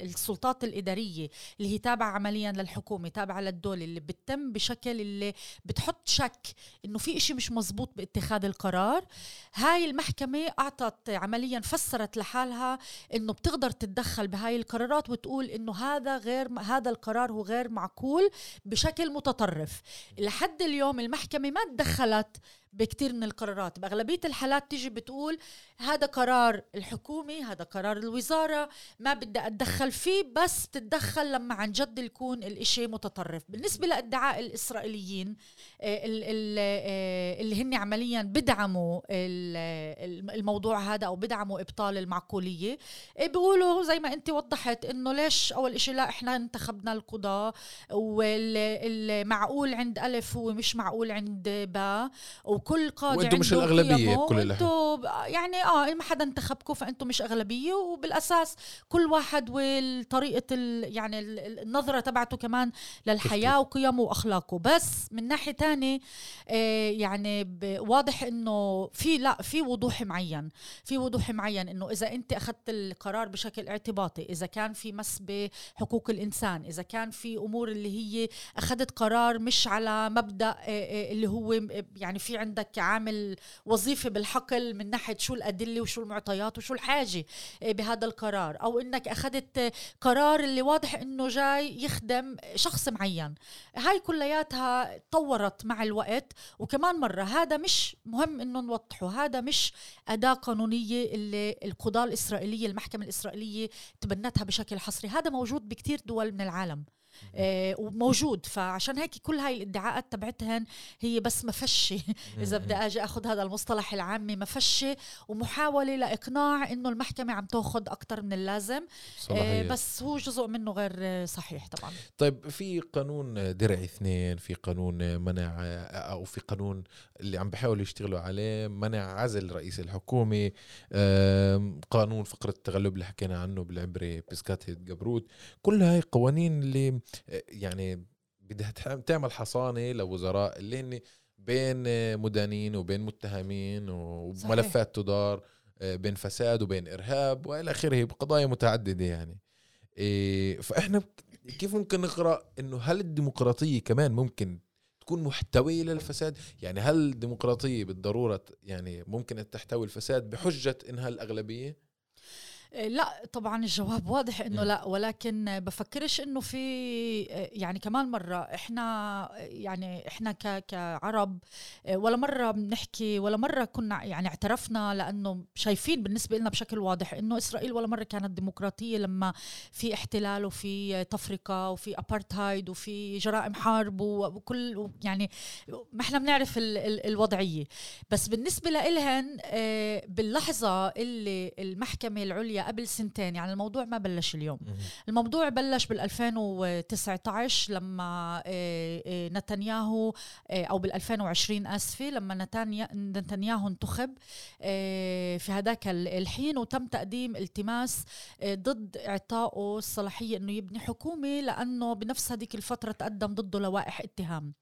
السلطات الإدارية اللي هي تابعة عمليا للحكومة تابعة للدولة اللي بتتم بشكل اللي بتحط شك إنه في إشي مش مزبوط باتخاذ القرار. هاي المحكمة أعطت عمليا فسرت لحالها إنه بتقدر تتدخل بهاي القرارات وتقول إنه هذا غير هذا القرار هو غير معقول بشكل متطرف. لحد اليوم المحكمة ما تدخلت بكثير من القرارات. بأغلبية الحالات تيجي بتقول هذا قرار الحكومة هذا قرار الوزارة ما بدي أتدخل فيه بس تتدخل لما عن جد يكون الإشي متطرف. بالنسبة لأدعاء الإسرائيليين آه، آه، اللي هن عمليا بدعموا الموضوع هذا أو بدعموا إبطال المعقولية آه، بيقولوا زي ما أنت وضحت إنه ليش أول إشي لا إحنا انتخبنا القضاة والمعقول عند ألف هو مش معقول عند باء وكل قاضي وأنتم مش الأغلبية بكل أنتم يعني آه ما حدا انتخبكم فانتم مش أغلبية وبالأساس كل واحد والطريقة يعني النظرة تبعته كمان للحياة وقيمه وأخلاقه. بس من ناحية تانية آه يعني واضح إنه في لا في وضوح معين. في وضوح معين إنه إذا أنت أخذت القرار بشكل اعتباطي إذا كان في مس بحقوق الإنسان إذا كان في أمور اللي هي أخذت قرار مش على مبدأ آه، آه، اللي هو يعني في عند عندك عامل وظيفه بالحقل من ناحية شو الأدلة وشو المعطيات وشو الحاجة آه، بهذا القرار. أو إنك أخذت قرار اللي واضح إنه جاي يخدم شخص معين. هاي كلياتها تطورت مع الوقت. وكمان مرة هذا مش مهم إنه نوضحه هذا مش أداة قانونية اللي القضاة الإسرائيلية المحكمة الإسرائيلية تبنتها بشكل حصري. هذا موجود بكثير دول من العالم. وموجود. فعشان هيك كل هاي الادعاءات تبعتهن هي بس مفشة. إذا بدي أجي أخذ هذا المصطلح العامي مفشة ومحاولة لإقناع إنه المحكمة عم تأخذ أكثر من اللازم. آه بس هو جزء منه غير صحيح طبعا. طيب في قانون درع اثنين في قانون منع أو في قانون اللي عم بحاولوا يشتغلوا عليه منع عزل رئيس الحكومة. قانون فقرة التغلب اللي حكينا عنه بالعبري بسكات جبروت. كل هاي قوانين اللي يعني بدها تعمل حصانة لوزراء اللي هن بين مدانين وبين متهمين وملفات تدار آه، بين فساد وبين إرهاب وإلى آخره بقضايا متعددة يعني. إيه، فإحنا كيف ممكن نقرأ إنه هل الديمقراطية كمان ممكن تكون محتوية للفساد؟ يعني هل الديمقراطية بالضرورة يعني ممكن تحتوي الفساد بحجة إنها الأغلبية؟ آه، لا طبعا الجواب واضح إنه لا ولكن بفكرش إنه في آه، يعني كمان مرة إحنا يعني إحنا كعرب آه، ولا مرة بنحكي ولا مرة كنا يعني اعترفنا لأنه شايفين بالنسبة لنا بشكل واضح إنه إسرائيل ولا مرة كانت ديمقراطية لما في احتلال وفي تفرقة وفي ابارتهايد وفي جرائم حرب وكل يعني ما إحنا بنعرف الوضعية. بس بالنسبة لإلهن باللحظة اللي المحكمة العليا قبل سنتين يعني الموضوع ما بلش اليوم. الموضوع بلش بال 2019 لما آه، آه، نتنياهو آه، أو بال 2020 آسفة لما نتنياهو انتخب في هذاك ال- الحين وتم تقديم التماس ضد إعطائه الصلاحية إنه يبني حكومة لأنه بنفس هذيك الفترة تقدم ضده لوائح اتهام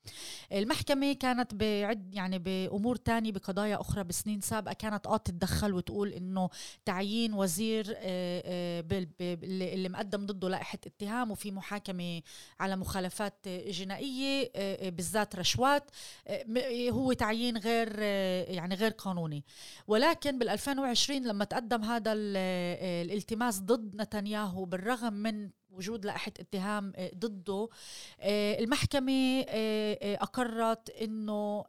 المحكمة كانت بعد يعني بأمور تانية بقضايا أخرى بسنين سابقة كانت آه تتدخل وتقول إنه تعيين وزير اللي اللي مقدم ضده لائحة اتهام وفي محاكمة على مخالفات آه، جنائيه آه، آه، بالذات رشوات آه، هو تعيين غير آه، يعني غير قانوني. ولكن بال 2020 لما تقدم هذا ال- آه، الالتماس ضد نتنياهو بالرغم من وجود لائحة اتهام آه، ضده. آه، المحكمة آه، أقرت أنه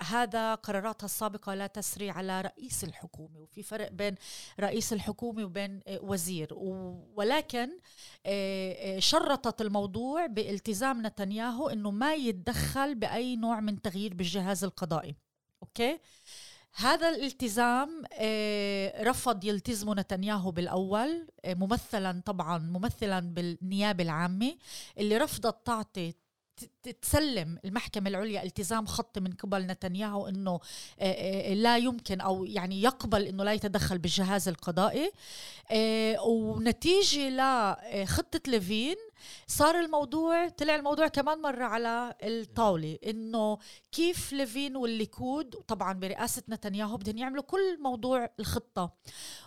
هذا قراراتها السابقة لا تسري على رئيس الحكومة وفي فرق بين رئيس الحكومة وبين وزير. ولكن شرطت الموضوع بالتزام نتنياهو أنه ما يتدخل بأي نوع من تغيير بالجهاز القضائي. أوكي؟ هذا الالتزام آه، رفض يلتزمه نتنياهو بالأول آه، ممثلا طبعا ممثلا بالنيابة العامة اللي رفضت تعطي تسلم المحكمة العليا التزام خطي من قبل نتنياهو إنه آه، لا يمكن أو يعني يقبل إنه لا يتدخل بالجهاز القضائي. ونتيجة لخطة ليفين صار الموضوع طلع الموضوع كمان مرة على الطاولة إنه كيف ليفين والليكود طبعا برئاسة نتنياهو بدهم يعملوا كل موضوع الخطة.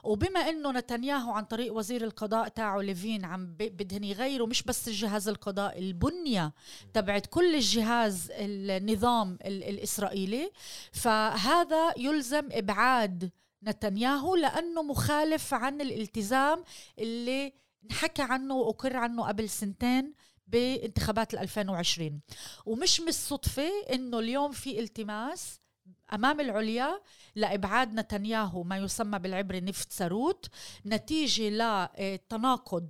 وبما إنه نتنياهو عن طريق وزير القضاء تاعه ليفين عم ب- بدهن يغيروا مش بس الجهاز القضائي البنية تبعت كل الجهاز النظام ال- الإسرائيلي. فهذا يلزم إبعاد نتنياهو لأنه مخالف عن الالتزام اللي انحكى عنه وأقر عنه قبل سنتين بانتخابات ال 2020 ومش من الصدفة إنه اليوم في التماس أمام العليا لإبعاد نتنياهو ما يسمى بالعبري نفط ساروت نتيجة لتناقض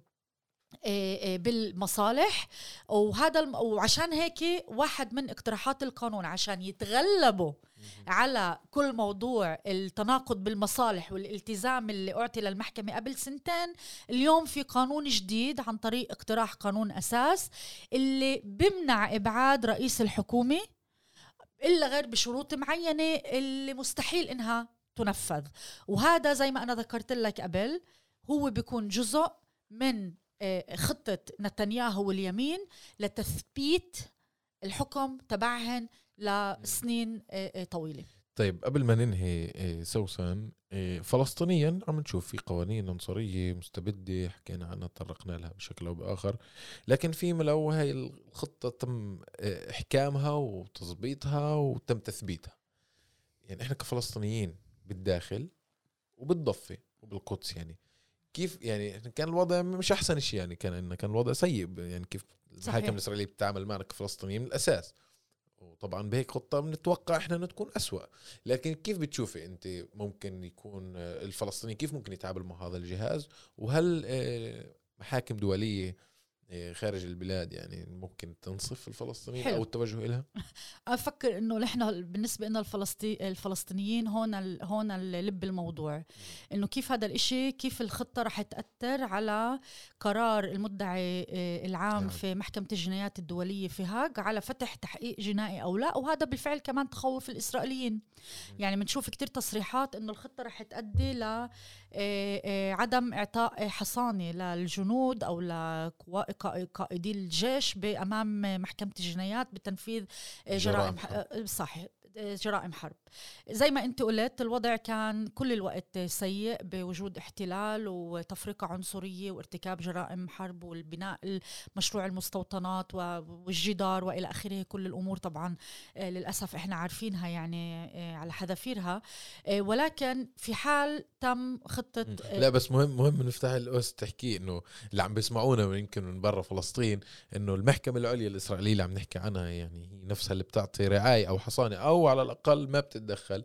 آه، آه، بالمصالح وهذا. وعشان هيك واحد من اقتراحات القانون عشان يتغلبوا على كل موضوع التناقض بالمصالح والالتزام اللي أعطي للمحكمة قبل سنتين. اليوم في قانون جديد عن طريق اقتراح قانون أساس اللي بمنع إبعاد رئيس الحكومة إلا غير بشروط معينة اللي مستحيل إنها تنفذ. وهذا زي ما أنا ذكرت لك قبل هو بيكون جزء من آه، خطة نتنياهو واليمين لتثبيت الحكم تبعهن لسنين آه، آه، طويلة. طيب قبل ما ننهي إيه، سوسن فلسطينيا عم نشوف في قوانين عنصرية مستبدة حكينا عنها تطرقنا لها بشكل أو بآخر. لكن في ملو هاي الخطة تم إحكامها وتظبيطها وتم تثبيتها. يعني إحنا كفلسطينيين بالداخل وبالضفة وبالقدس يعني. كيف يعني كان الوضع مش أحسن شيء يعني كان إنه كان الوضع سيء يعني كيف صحيح. المحاكم الإسرائيلية بتتعامل معنا كفلسطينيين من الأساس. وطبعا بهيك خطة بنتوقع إحنا انها تكون أسوأ. لكن كيف بتشوفي أنت ممكن يكون آه، الفلسطيني كيف ممكن يتعامل مع هذا الجهاز؟ وهل آه، محاكم دولية خارج البلاد يعني ممكن تنصف الفلسطينيين حلو. أو التوجه لها أفكر إنه نحن بالنسبة لنا الفلسطي الفلسطينيين هون ال- هون لب الموضوع. إنه كيف هذا الإشي كيف الخطة رح تأثر على قرار المدعي آه، العام نعم. في محكمة الجنايات الدولية في هاج على فتح تحقيق جنائي أو لا؟ وهذا بالفعل كمان تخوف الإسرائيليين. يعني بنشوف كتير تصريحات إنه الخطة رح تؤدي ل عدم إعطاء حصانة للجنود أو لقائدي الجيش بأمام محكمة الجنايات بتنفيذ آه، جرائم جرائم حرب. آه، صح آه، جرائم حرب. زي ما انت قلت الوضع كان كل الوقت سيء بوجود احتلال وتفرقة عنصرية وارتكاب جرائم حرب والبناء مشروع المستوطنات والجدار وإلى آخره. كل الأمور طبعا آه، للأسف إحنا عارفينها يعني آه، على حذافيرها. آه، ولكن في حال تم خطة آه، لا بس مهم مهم نفتح الأس تحكي إنه اللي عم بيسمعونا يمكن من برا فلسطين إنه المحكمة العليا الإسرائيلية اللي عم نحكي عنها يعني هي نفسها اللي بتعطي رعاية أو حصانة أو على الأقل ما بتتدخل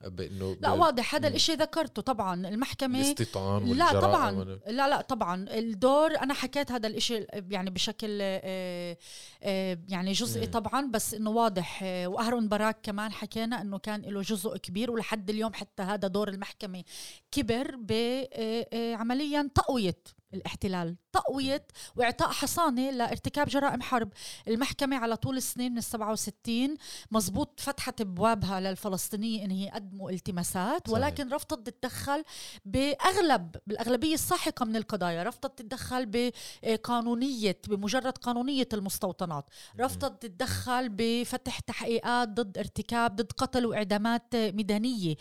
بإنه لا واضح هذا. الإشي ذكرته طبعا المحكمة الاستيطان لا طبعا لا لا طبعا الدور أنا حكيت هذا الإشي يعني بشكل آه، آه، يعني جزئي. طبعا بس إنه واضح آه، وأهرون باراك كمان حكينا إنه كان له جزء كبير ولحد اليوم حتى هذا دور المحكمة كبر بعمليا تقوية الاحتلال تقوية وإعطاء حصانة لارتكاب جرائم حرب. المحكمة على طول السنين من 67 مزبوط فتحت أبوابها للفلسطينية إن هي يقدموا التماسات صحيح. ولكن رفضت تتدخل بأغلب بالأغلبية الساحقة من القضايا. رفضت تتدخل بقانونية بمجرد قانونية المستوطنات. رفضت تتدخل بفتح تحقيقات ضد ارتكاب ضد قتل وإعدامات ميدانية.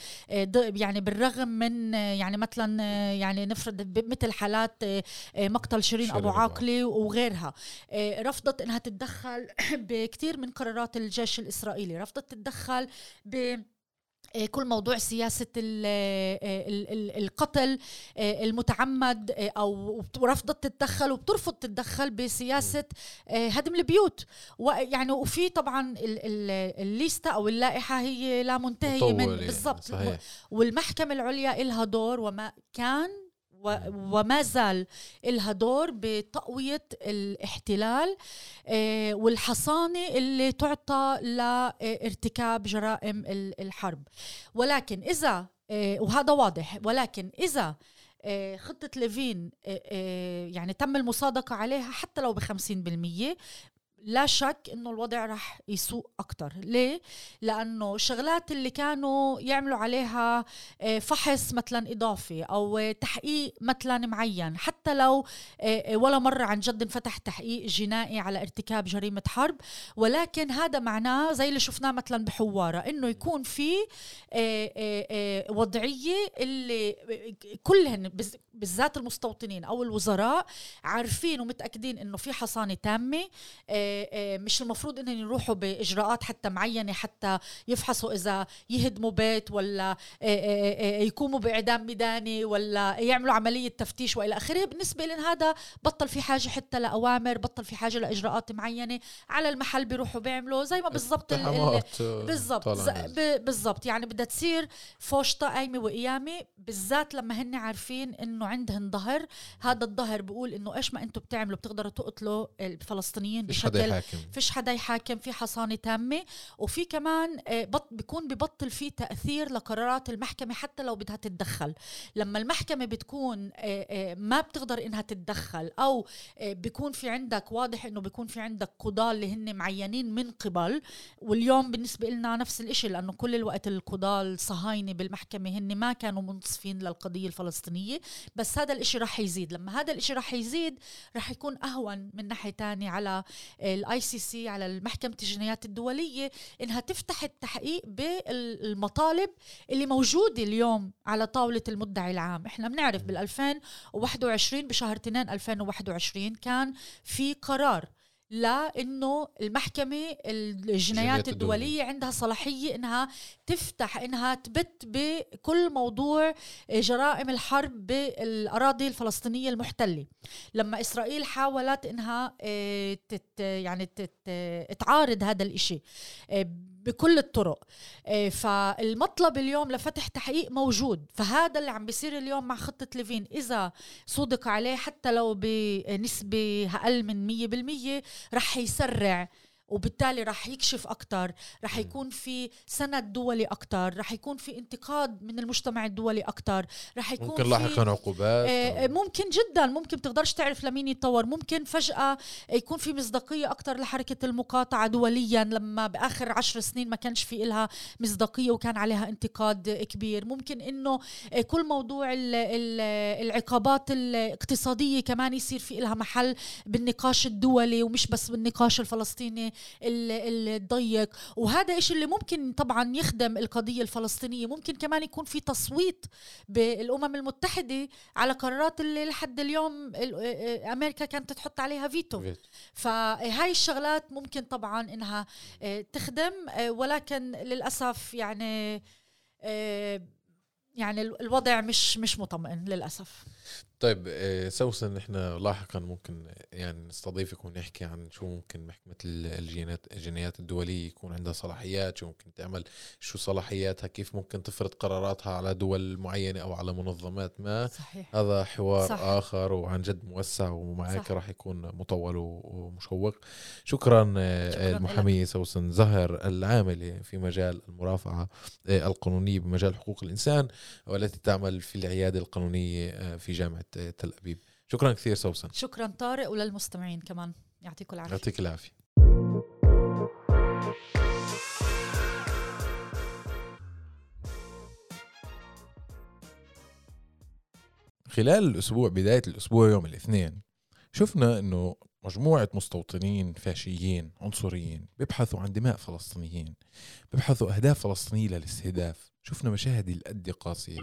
يعني بالرغم من يعني مثلا يعني نفرض مثل حالات مقتل شيرين شيرين أبو عاقلة وغيرها. آه، رفضت إنها تتدخل بكثير من قرارات الجيش الإسرائيلي. رفضت تتدخل ب آه، كل موضوع سياسة آه، ال- ال- القتل المتعمد أو ورفضت تتدخل وبترفض تتدخل بسياسة هدم البيوت. ويعني وفي طبعا ال- ال- الليستة أو اللائحة هي لا منتهية من يعني، بالضبط. والمحكمة العليا إلها دور وما كان وما زال إلها دور بتقوية الاحتلال آه، والحصانة اللي تعطى لارتكاب جرائم ال- الحرب. ولكن إذا آه، وهذا واضح ولكن إذا آه، خطة ليفين يعني تم المصادقة عليها حتى لو بخمسين بالمية لا شك إنه الوضع رح يسوء أكثر ليه؟ لأنه الشغلات اللي كانوا يعملوا عليها آه، فحص مثلا إضافي أو تحقيق مثلا معين. حتى لو آه، آه، ولا مرة عن جد انفتح تحقيق جنائي على ارتكاب جريمة حرب. ولكن هذا معناه زي اللي شفناه مثلا بحوارة إنه يكون في وضعية اللي كلهن بالذات المستوطنين أو الوزراء عارفين ومتأكدين إنه في حصانة تامة مش المفروض إنهم يروحوا بإجراءات حتى معينة حتى يفحصوا إذا يهدموا بيت ولا آه، آه، آه، يقوموا بإعدام ميداني ولا يعملوا عملية تفتيش وإلى آخره. بالنسبة لهم هذا بطل في حاجة حتى لأوامر بطل في حاجة لإجراءات معينة. على المحل بيروحوا بيعملوا زي ما بالضبط آه، بالضبط بالضبط. يعني بدها تصير فوشطة قايمة وقيامة بالذات لما هن عارفين إنه عندهن ظهر. هذا الظهر بيقول إنه إيش ما أنتم بتعملوا بتقدروا تقتلوا الفلسطينيين بشكل يحاكم. فيش حدا يحاكم في حصانة تامة. وفي كمان آه، بط بيكون ببطل في تأثير لقرارات المحكمة حتى لو بدها تتدخل. لما المحكمة بتكون آه، آه، ما بتقدر إنها تتدخل أو آه، بيكون في عندك واضح إنه بيكون في عندك قضاة اللي هن معينين من قبل. واليوم بالنسبة لنا نفس الإشي لأنه كل الوقت القضاة الصهاينة بالمحكمة هن ما كانوا منصفين للقضية الفلسطينية. بس هذا الإشي رح يزيد. لما هذا الإشي رح يزيد رح يكون أهون من ناحية تانية على ال ICC على المحكمة الجنايات الدولية إنها تفتح التحقيق بالمطالب اللي موجودة اليوم على طاولة المدعي العام. إحنا بنعرف بال 2021 بشهر 2 2021 كان في قرار لأنه المحكمة الجنايات الدولية. عندها صلاحية إنها تفتح إنها تبت بكل موضوع جرائم الحرب بالأراضي الفلسطينية المحتلة. لما إسرائيل حاولت إنها آه، تت يعني تت تعارض هذا الإشي آه، بكل الطرق. آه، فالمطلب اليوم لفتح تحقيق موجود. فهذا اللي عم بيصير اليوم مع خطة ليفين. إذا صدق عليه حتى لو بنسبة أقل من 100% رح يسرع وبالتالي رح يكشف أكتر رح يكون في سند دولي أكتر رح يكون في انتقاد من المجتمع الدولي أكتر رح يكون ممكن لاحقا عقوبات آه، ممكن جدا ممكن بتقدرش تعرف لمين يتطور ممكن فجأة يكون في مصداقية أكتر لحركة المقاطعة دوليا لما بآخر عشر سنين ما كانش في إلها مصداقية وكان عليها انتقاد كبير. ممكن إنه آه، كل موضوع ال- ال- العقابات الاقتصادية كمان يصير في إلها محل بالنقاش الدولي ومش بس بالنقاش الفلسطيني ال- الضيق. وهذا إشي اللي ممكن طبعا يخدم القضية الفلسطينية؟ ممكن كمان يكون في تصويت بالأمم المتحدة على قرارات اللي لحد اليوم ال- أمريكا كانت تحط عليها فيتو. فيت. فهاي الشغلات ممكن طبعا إنها تخدم ولكن للأسف يعني يعني ال- الوضع مش مش مطمئن للأسف. طيب آه، سوسن إحنا لاحقا ممكن يعني نستضيفك ونحكي عن شو ممكن محكمة الجينات الجنايات الدولية يكون عندها صلاحيات شو ممكن تعمل شو صلاحياتها كيف ممكن تفرض قراراتها على دول معينة أو على منظمات ما صحيح. هذا حوار صح. آخر وعن جد موسع ومعك. راح يكون مطول ومشوق شكرا, آه، شكراً المحامية سوسن زهر العاملة في مجال المرافعة آه، القانونية بمجال حقوق الإنسان والتي تعمل في العيادة القانونية آه، في جامعة آه، تل أبيب. شكرا كثير سوسن. شكرا طارق وللمستمعين كمان. يعطيكم العافية. يعطيك العافية. خلال الأسبوع بداية الأسبوع يوم الاثنين شفنا أنه مجموعة مستوطنين فاشيين عنصريين بيبحثوا عن دماء فلسطينيين بيبحثوا أهداف فلسطينية للاستهداف. شفنا مشاهد القد قاسية.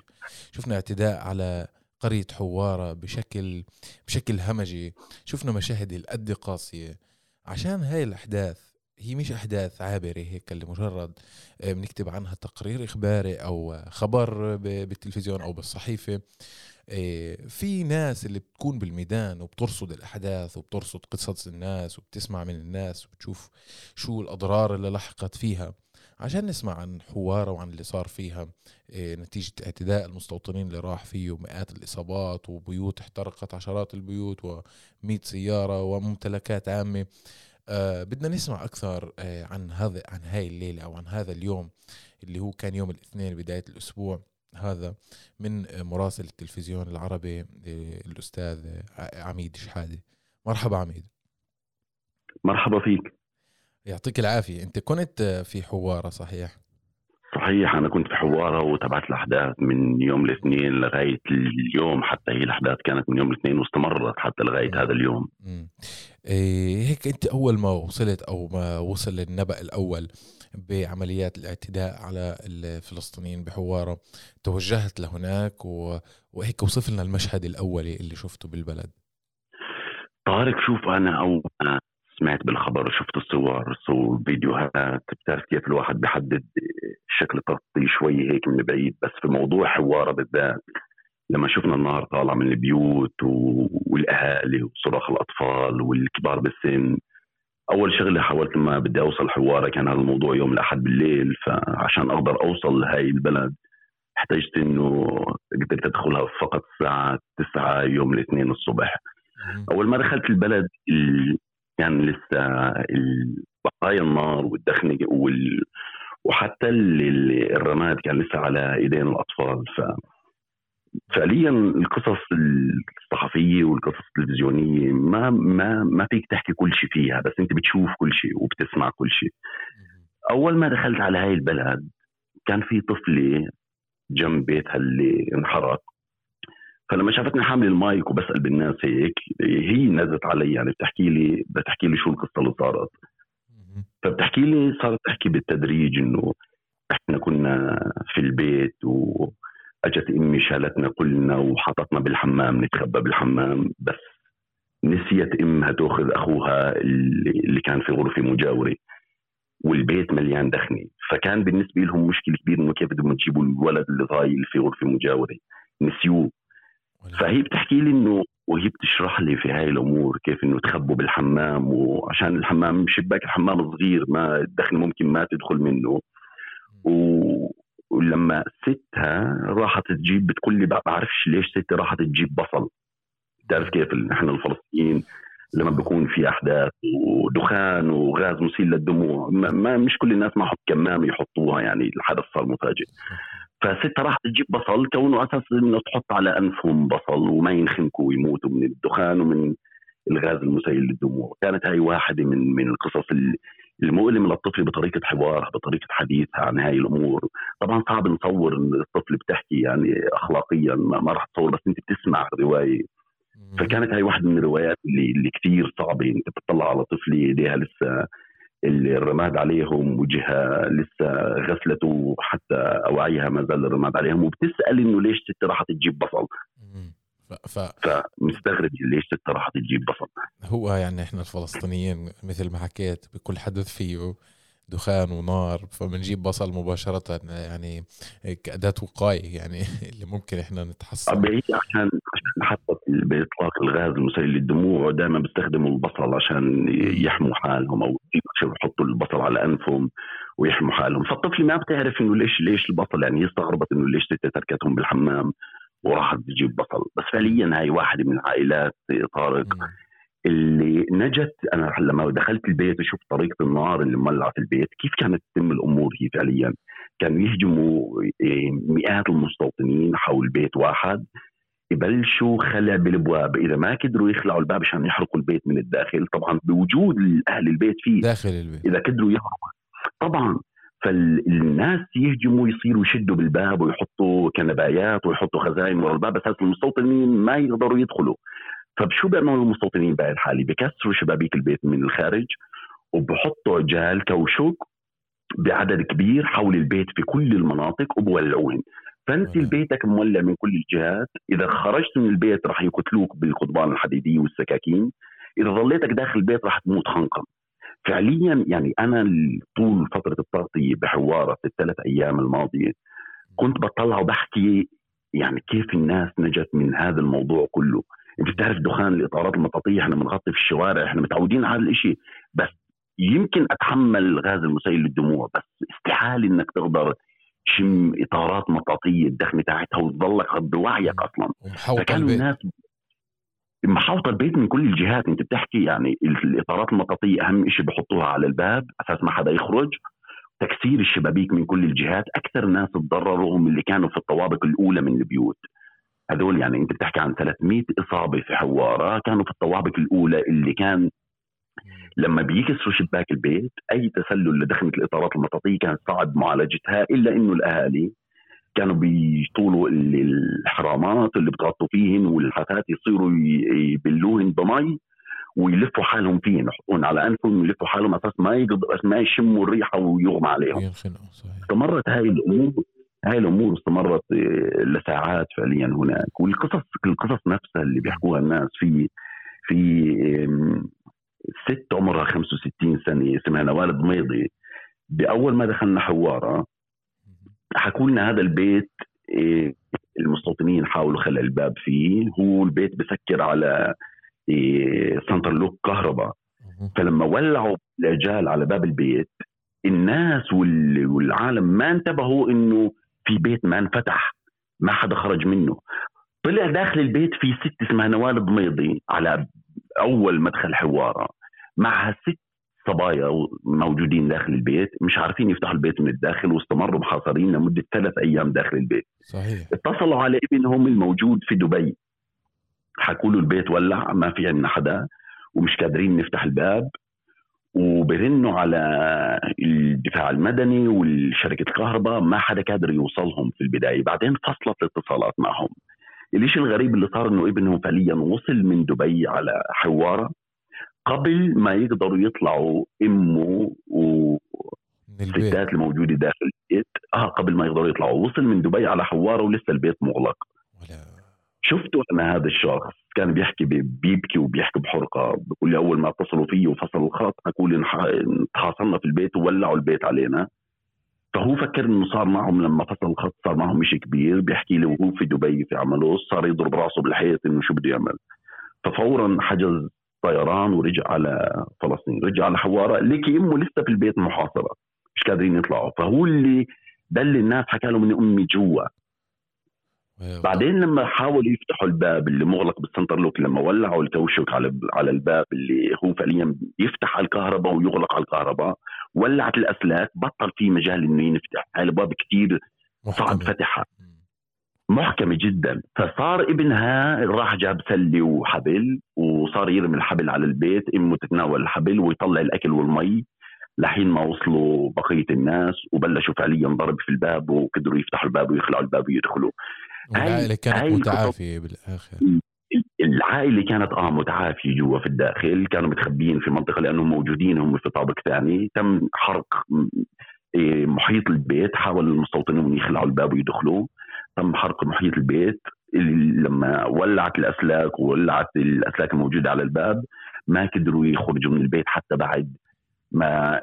شفنا اعتداء على قرية حوارة بشكل بشكل همجي. شفنا مشاهد القد قاسية. عشان هاي الأحداث هي مش أحداث عابرة هيك لمجرد آه، بنكتب عنها تقرير إخباري أو خبر بالتلفزيون أو بالصحيفة. آه، في ناس اللي بتكون بالميدان وبترصد الأحداث وبترصد قصص الناس وبتسمع من الناس وبتشوف شو الأضرار اللي لحقت فيها. عشان نسمع عن حوارة وعن اللي صار فيها آه، نتيجة اعتداء المستوطنين اللي راح فيه ومئات الإصابات وبيوت احترقت عشرات البيوت ومئة سيارة وممتلكات عامة. آه بدنا نسمع أكثر آه عن هذا عن هاي الليلة أو عن هذا اليوم اللي هو كان يوم الاثنين بداية الأسبوع هذا من مراسل التلفزيون العربي آه، الأستاذ عميد شحادة. مرحبا عميد. مرحبا فيك. يعطيك العافية. أنت كنت في حوارة صحيح؟ صحيح أنا كنت في حوارة وتابعت الأحداث من يوم الاثنين لغاية اليوم حتى هي الأحداث كانت من يوم الاثنين واستمرت حتى لغاية هذا اليوم. إيه هيك أنت أول ما وصلت أو ما وصل النبأ الأول بعمليات الاعتداء على الفلسطينيين بحوارة توجهت لهناك و... وهيك وصف لنا المشهد الأولي اللي شفته بالبلد. طارق شوف أول ما سمعت بالخبر شفت الصور صور فيديوهات بتعرف كيف الواحد بيحدد شكل التغطية شوي هيك من بعيد بس في موضوع حواره بالذات لما شفنا النار طالعه من البيوت. والأهالي وصراخ الأطفال والكبار بالسن أول شغلة حاولت لما بدي أوصل حواره كان هذا الموضوع يوم الأحد بالليل فعشان أقدر أوصل لهي البلد احتجت إنه قدرت أدخلها فقط الساعة 9 يوم الاثنين الصبح. أول ما دخلت البلد ال... كان لسه بقايا النار والدخنه وال... وحتى ال- ال- الرماد كان لسه على إيدين الأطفال. ف فعليا القصص الصحفية والقصص التلفزيونية ما ما ما فيك تحكي كل شيء فيها بس أنت بتشوف كل شيء وبتسمع كل شيء. أول ما دخلت على هاي البلد كان في طفلة جنب بيتها اللي انحرق. فلما شافتني حامل المايك وبسأل بالناس هيك هي نزلت علي يعني بتحكي لي بتحكي لي شو القصة اللي صارت. فبتحكي لي صارت تحكي بالتدريج إنه إحنا كنا في البيت واجت أمي شالتنا كلنا وحطتنا بالحمام نتخبى بالحمام بس نسيت أمها تأخذ أخوها اللي كان في غرفة مجاورة. والبيت مليان دخنة. فكان بالنسبة لهم مشكلة كبيرة إنه كيف بدهم يجيبوا الولد اللي ضايل في غرفة مجاورة. نسيوه. فهي بتحكي لي انه وهي بتشرح لي في هاي الأمور كيف إنه تخبوا بالحمام وعشان الحمام شباك الحمام صغير ما الدخن ممكن ما تدخل منه. و... ولما ستها راحت تجيب بتقول لي ما بعرفش ليش ستي راحت تجيب بصل. تعرف كيف نحن الفلسطينيين لما بيكون في أحداث ودخان وغاز مسيل للدموع ما, ما مش كل الناس معهم كمامه يحطوها يعني الحدث صار مفاجئ. فستة راح تجيب بصل كونه أساس إنه تحط على أنفهم بصل وما ينخنقوا ويموتوا من الدخان ومن إلغاز المسيل للدموع. كانت هاي واحدة من من القصص ال- المؤلمة للطفل بطريقة حوارها بطريقة حديثها عن هاي الأمور. طبعا صعب نصور الطفل بتحكي يعني أخلاقيا ما, راح تصور بس أنت بتسمع الرواية. مم. فكانت هاي واحدة من الروايات اللي اللي كثير صعبة أنت بتطلع على طفل ايديها لسه الرماد عليهم وجهها لسه غسلته وحتى اواعيها ما زال الرماد عليهم وبتسأل إنه ليش ست راحت تجيب بصل. ف... فمستغرب ليش ست راحت تجيب بصل. هو يعني إحنا الفلسطينيين مثل ما حكيت بكل حدث فيه دخان ونار فبنجيب بصل مباشرة يعني كأداة وقاية يعني اللي ممكن إحنا نتحصن طب هي عشان عشان حتى بإطلاق الغاز المسيل للدموع دائما بيستخدموا البصل عشان يحموا حالهم أو يحطوا البصل على أنفهم ويحموا حالهم. فالطفله ما بتعرف إنه ليش ليش البصل يعني هي استغربت إنه ليش تركتهم بالحمام وراحت تجيب بصل بس فعليا هاي واحدة من العائلات طارق اللي نجت. أنا لما دخلت البيت وشفت طريقة النار اللي مولعة في البيت كيف كانت تتم الأمور هي فعليا. كانوا يهجموا إيه، مئات المستوطنين حول بيت واحد. يبلشوا خلع بالابواب. إذا ما قدروا يخلعوا الباب عشان يحرقوا البيت من الداخل طبعا بوجود أهل البيت فيه. داخل البيت. إذا قدروا يهربوا طبعا فالناس يهجموا يصيروا يشدوا بالباب ويحطوا كنبايات ويحطوا خزائن ورا الباب أساس المستوطنين ما يقدروا يدخلوا. فشو بيعملوا المستوطنين بهذه الحاله؟ بكسروا شبابيك البيت من الخارج وبحطوا عجال كوشك بعدد كبير حول البيت في كل المناطق وبولعوهن. فانت بيتك مولع من كل الجهات. إذا خرجت من البيت راح يقتلوك بالقضبان الحديديه والسكاكين. إذا ظليتك داخل البيت راح تموت خنقا فعليا يعني أنا طول فترة التغطية بحوارة في الثلاث أيام الماضية كنت بطلع وبحكي يعني كيف الناس نجت من هذا الموضوع كله. أنت بتعرف دخان الإطارات المطاطيه إحنا بنغطي في الشوارع إحنا متعودين على هذا الشيء بس يمكن أتحمل غاز المسيل للدموع. بس استحالة إنك تقدر تشم إطارات مطاطيه الدخنه تاعتها وتضلك بوعيك أصلا. فكانوا الناس محاوطة البيت من كل الجهات. أنت بتحكي يعني الإطارات المطاطيه أهم شيء بحطوها على الباب أساس ما حدا يخرج. تكسير الشبابيك من كل الجهات. أكثر ناس تضرروا هم اللي كانوا في الطوابق الأولى من البيوت. هذول يعني أنت بتحكي عن 300 إصابة في حوارة كانوا في الطوابق الأولى اللي كان لما بيكسروا شباك البيت أي تسلل لدخنه الإطارات المطاطيه كان صعب معالجتها إلا إنه الأهالي كانوا بيطولوا الحرامات اللي بتغطوا فيهن والحافات يصيروا يبلوهن بمي ويلفوا حالهم فيهن يحطون على أنفهم ويلفوا حالهم أساس ما يقدر ما يشموا الريحة ويغمى عليهم. استمرت هاي الأمور هاي الأمور استمرت آه، لساعات فعليا هناك. والقصص القصص نفسها اللي بيحكوها الناس في في ست عمرها 65 سنة اسمها نوال ضميضي بأول ما دخلنا حواره حكوا لنا هذا البيت إيه، المستوطنين حاولوا خلع الباب فيه. هو البيت بسكر على إيه، center lock كهرباء. فلما ولعوا العجال على باب البيت الناس والعالم ما انتبهوا إنه في بيت ما انفتح ما حدا خرج منه. طلع داخل البيت في ست اسمها نوال ضميضي على أول مدخل حوارة معها ست صبايا موجودين داخل البيت مش عارفين يفتحوا البيت من الداخل واستمروا محاصرين لمدة ثلاث أيام داخل البيت. صحيح. اتصلوا على ابنهم الموجود في دبي. حكوا له البيت ولع ما في عندنا حدا ومش قادرين نفتح الباب. وبرنوا على الدفاع المدني والشركة الكهرباء ما حدا قادر يوصلهم في البداية. بعدين فصلت الاتصالات معهم. الشيء الغريب اللي صار إنه ابنهم فعليا وصل من دبي على حوارة؟ قبل ما يقدروا يطلعوا إمه والستات الموجودة داخل البيت. آه قبل ما يقدروا يطلعوا. وصل من دبي على حوارة ولسه البيت مغلق. ولا شفته أنا هذا الشخص؟ كان بيحكي بيبكي وبيحكي بحرقة. بقول لي أول ما اتصلوا فيه وفصلوا الخط حكوا لي تحاصرنا في البيت وولعوا البيت علينا. فهو فكر إنه صار معهم لما فصل الخط صار معهم شيء كبير بيحكي لي وهو في دبي في عمله صار يضرب رأسه بالحيط إنه شو بده يعمل. ففورا حجز طيران ورجع على فلسطين رجع على حواره ليكي أمه لسه في البيت محاصرة مش قادرين يطلعوا. فهو اللي دل الناس حكى لهم اني أمي جوا. بعدين لما حاولوا يفتحوا الباب اللي مغلق بال center lock لما ولعوا الكوشك على على الباب اللي هو فعليا يفتح على الكهرباء ويغلق على الكهرباء ولعت الأسلاك بطل في مجال إنه ينفتح. هاي الأبواب كثير صعب فتحها. محكمة جدا. فصار ابنها راح جاب سلة وحبل وصار يرمي الحبل على البيت. إمه تتناول الحبل ويطلع الأكل والمي. لحين ما وصلوا بقية الناس وبلشوا فعليا ضرب في الباب وقدروا يفتحوا الباب ويخلعوا الباب ويدخلوا. العائله كانت متعافية بالآخر. العائلة كانت آه متعافية جوا في الداخل كانوا متخبيين في منطقة لأنهم موجودين هم في طابق ثاني. تم حرق إيه، محيط البيت حاول المستوطنون يخلعوا الباب ويدخلوا تم حرق محيط البيت. لما ولعت الأسلاك وولعت الأسلاك الموجودة على الباب ما قدروا يخرجوا من البيت حتى بعد ما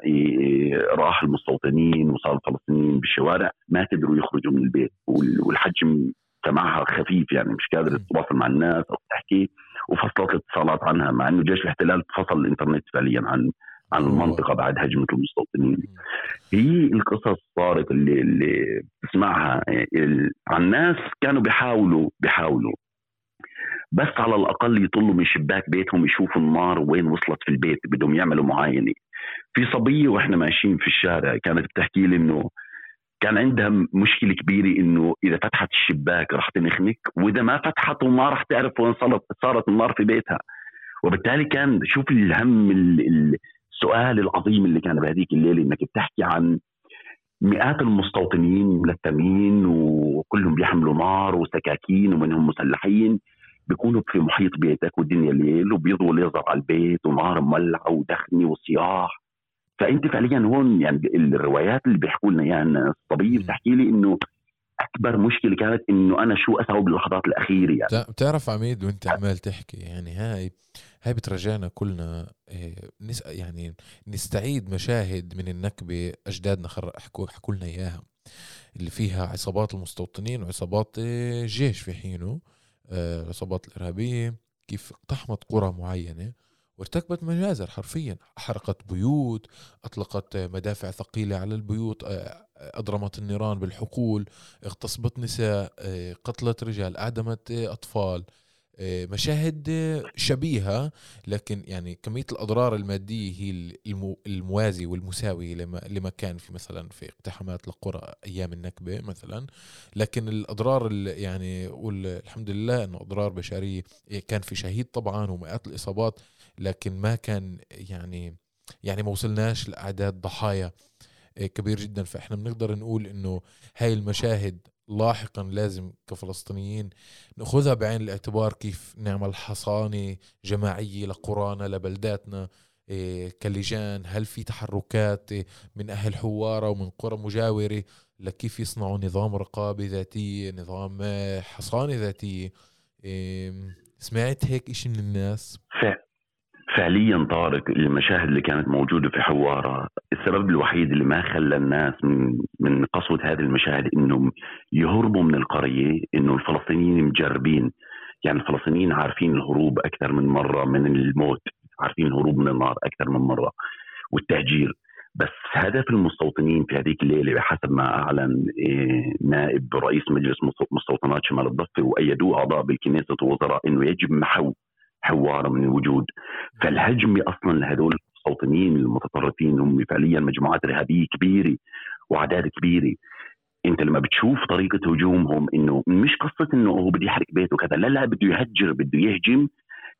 راح المستوطنين وصار الفلسطينيين بالشوارع ما قدروا يخرجوا من البيت. والحجم سماعها خفيف يعني مش قادر تتواصل مع الناس أو تحكي وفصلت الاتصالات عنها مع إنه جيش الاحتلال فصل الإنترنت فعليا عن عن المنطقة بعد هجمة المستوطنين. هي القصص صارت اللي اللي بتسمعها عن الناس كانوا بيحاولوا بيحاولوا بس على الأقل يطلوا من شباك بيتهم يشوفوا النار وين وصلت في البيت بدهم يعملوا معاينة. في صبية وإحنا ماشيين في الشارع كانت بتحكي لي إنه كان عندها مشكلة كبيرة إنه إذا فتحت الشباك راح تنخنك وإذا ما فتحته ما راح تعرف وين صارت صارت النار في بيتها. وبالتالي كان شوف الهم السؤال العظيم اللي كان بهذيك الليلة إنك بتحكي عن مئات المستوطنين ملثمين وكلهم بيحملوا نار وسكاكين ومنهم مسلحين بيكونوا في محيط بيتك والدنيا ليل وبيضوا ليزر على البيت ونار مولعة ودخنة وصياح. فأنت فعليا هون يعني الروايات اللي بيحكوا لنا إياها يعني الصبيه بتحكي لي إنه أكبر مشكلة كانت إنه أنا شو أسوي باللحظات الأخيرة يعني. بتعرف عميد وأنت عمال تحكي يعني هاي هاي بترجعنا كلنا آه، نس يعني نستعيد مشاهد من النكبة أجدادنا حكوا حكوا لنا إياها اللي فيها عصابات المستوطنين وعصابات الجيش آه، في حينه العصابات الإرهابية كيف اقتحمت قرى معينة. وارتكبت مجازر حرفيا. حرقت بيوت أطلقت مدافع ثقيلة على البيوت أضرمت النيران بالحقول اغتصبت نساء قتلت رجال أعدمت أطفال مشاهد شبيهة. لكن يعني كمية الأضرار المادية هي الموازي والمساوي لما كان في مثلا في اقتحامات القرى أيام النكبة مثلا. لكن الأضرار يعني والحمد لله أنه أضرار بشرية كان في شهيد طبعا ومئات الإصابات. لكن ما كان يعني يعني ما وصلناش لأعداد ضحايا آه، كبير جدا. فإحنا بنقدر نقول إنه هاي المشاهد لاحقا لازم كفلسطينيين نأخذها بعين الاعتبار كيف نعمل حصانة جماعية لقرانا لبلداتنا آه، كلجان هل في تحركات من أهل حوارة ومن قرى مجاورة لكيف يصنعوا نظام رقابه ذاتيه نظام آه، حصانة ذاتية؟ سمعت هيك إشي من الناس؟ فعليا طارق المشاهد اللي كانت موجودة في حوارة السبب الوحيد اللي ما خلى الناس من من قسوة هذه المشاهد إنهم يهربوا من القرية إنه الفلسطينيين مجربين. يعني الفلسطينيين عارفين الهروب أكثر من مرة من الموت عارفين الهروب من النار أكثر من مرة والتهجير. بس هدف المستوطنين في هذيك الليلة بحسب ما أعلن إيه، نائب رئيس مجلس مستوطنات شمال الضفة وأيدوه أعضاء بالكنيسة الوزراء إنه يجب محو حوار من الوجود. فالهجمة أصلا لهذول المستوطنين المتطرفين هم فعليا مجموعات إرهابية كبيرة وأعداد كبيرة. أنت لما بتشوف طريقة هجومهم إنه مش قصة إنه هو بده يحرق بيته وكذا لا لا بده يهجر بده يهجم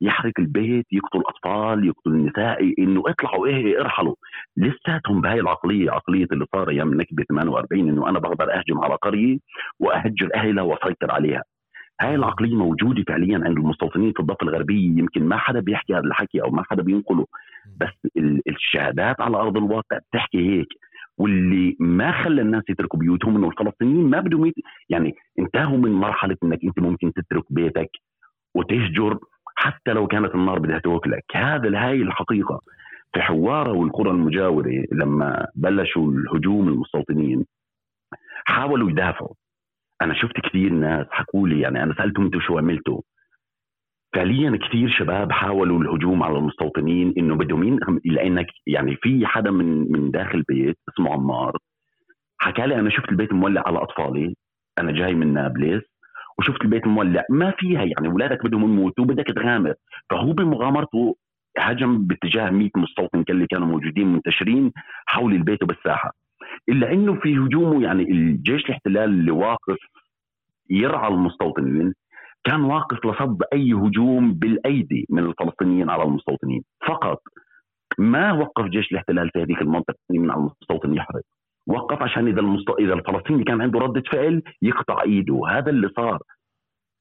يحرق البيت يقتل اطفال يقتل النساء إنه اطلعوا إيه ارحلوا. لساتهم بهاي العقلية عقلية اللي صار أيام النكبه 48 إنه أنا بقدر أهجم على قرية وأهجر اهلها وأسيطر عليها. هاي العقلية موجودة فعليا عند المستوطنين في الضفة الغربية يمكن ما حدا بيحكي هذا الحكي أو ما حدا بينقله. بس الشهادات على أرض الواقع بتحكي هيك. واللي ما خلى الناس يتركوا بيوتهم إنه الفلسطينيين ما بدهم يعني انتهوا من مرحلة إنك أنت ممكن تترك بيتك وتهجر حتى لو كانت النار بدها تاكلك هذا هاي الحقيقة. في حوارة والقرى المجاورة لما بلشوا الهجوم المستوطنين حاولوا يدافعوا. أنا شفت كثير ناس حكوا لي يعني أنا سألتهم أنتم شو عملتوا؟ فعليا كثير شباب حاولوا الهجوم على المستوطنين إنه بدهم لأنك يعني في حدا من من داخل بيت اسمه عمار حكى لي أنا شفت البيت مولع على أطفالي أنا جاي من نابلس وشفت البيت مولع ما فيها يعني اولادك بدهم يموتوا بدك تغامر فهو بمغامرته هجم باتجاه 100 مستوطن اللي كانوا موجودين منتشرين حول البيت وبالساحة. إلا إنه في هجومه يعني الجيش الاحتلال اللي واقف يرعى المستوطنين كان واقف لصد أي هجوم بالأيدي من الفلسطينيين على المستوطنين. فقط ما وقف جيش الاحتلال في هذيك المنطقة من المستوطن يحرق. وقف عشان إذا المست... إذا الفلسطيني كان عنده ردة فعل يقطع أيده. هذا اللي صار.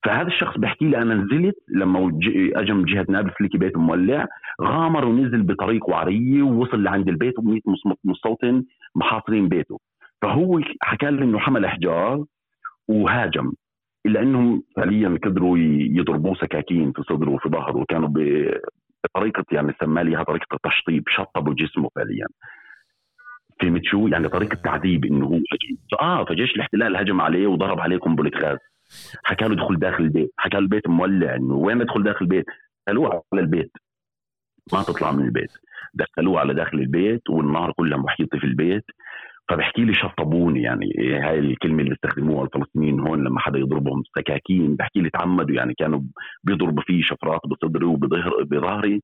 فهذا الشخص بيحكي لي أنا نزلت لما اجى من جهة نابلس لقي بيته مولع غامر ونزل بطريق وعريه ووصل لعند البيت و100 مستوطن محاصرين بيته. فهو حكى لي إنه حمل احجار وهاجم إلا إنهم فعليا قدروا يضربوه سكاكين في صدره وفي ظهره وكانوا بطريقة يعني سمى لي طريقة التشطيب شطبوا جسمه فعليا. فهمت شو؟ يعني طريقة تعذيب إنه هو آه فجيش الاحتلال هجم عليه وضرب عليه قنبلة غاز. حكى له ادخل داخل البيت حكى له البيت مولع إنه وين ادخل داخل البيت؟ دخلوه على البيت. ما تطلع من البيت. دخلوه على داخل البيت والنار كلها محيطه في البيت. فبحكي لي شطبوني يعني هاي الكلمة اللي استخدموها الفلسطينيين هون لما حدا يضربهم سكاكين بحكي لي تعمدوا يعني كانوا بيضربوا فيه شفرات بصدري وبظهر بظهري.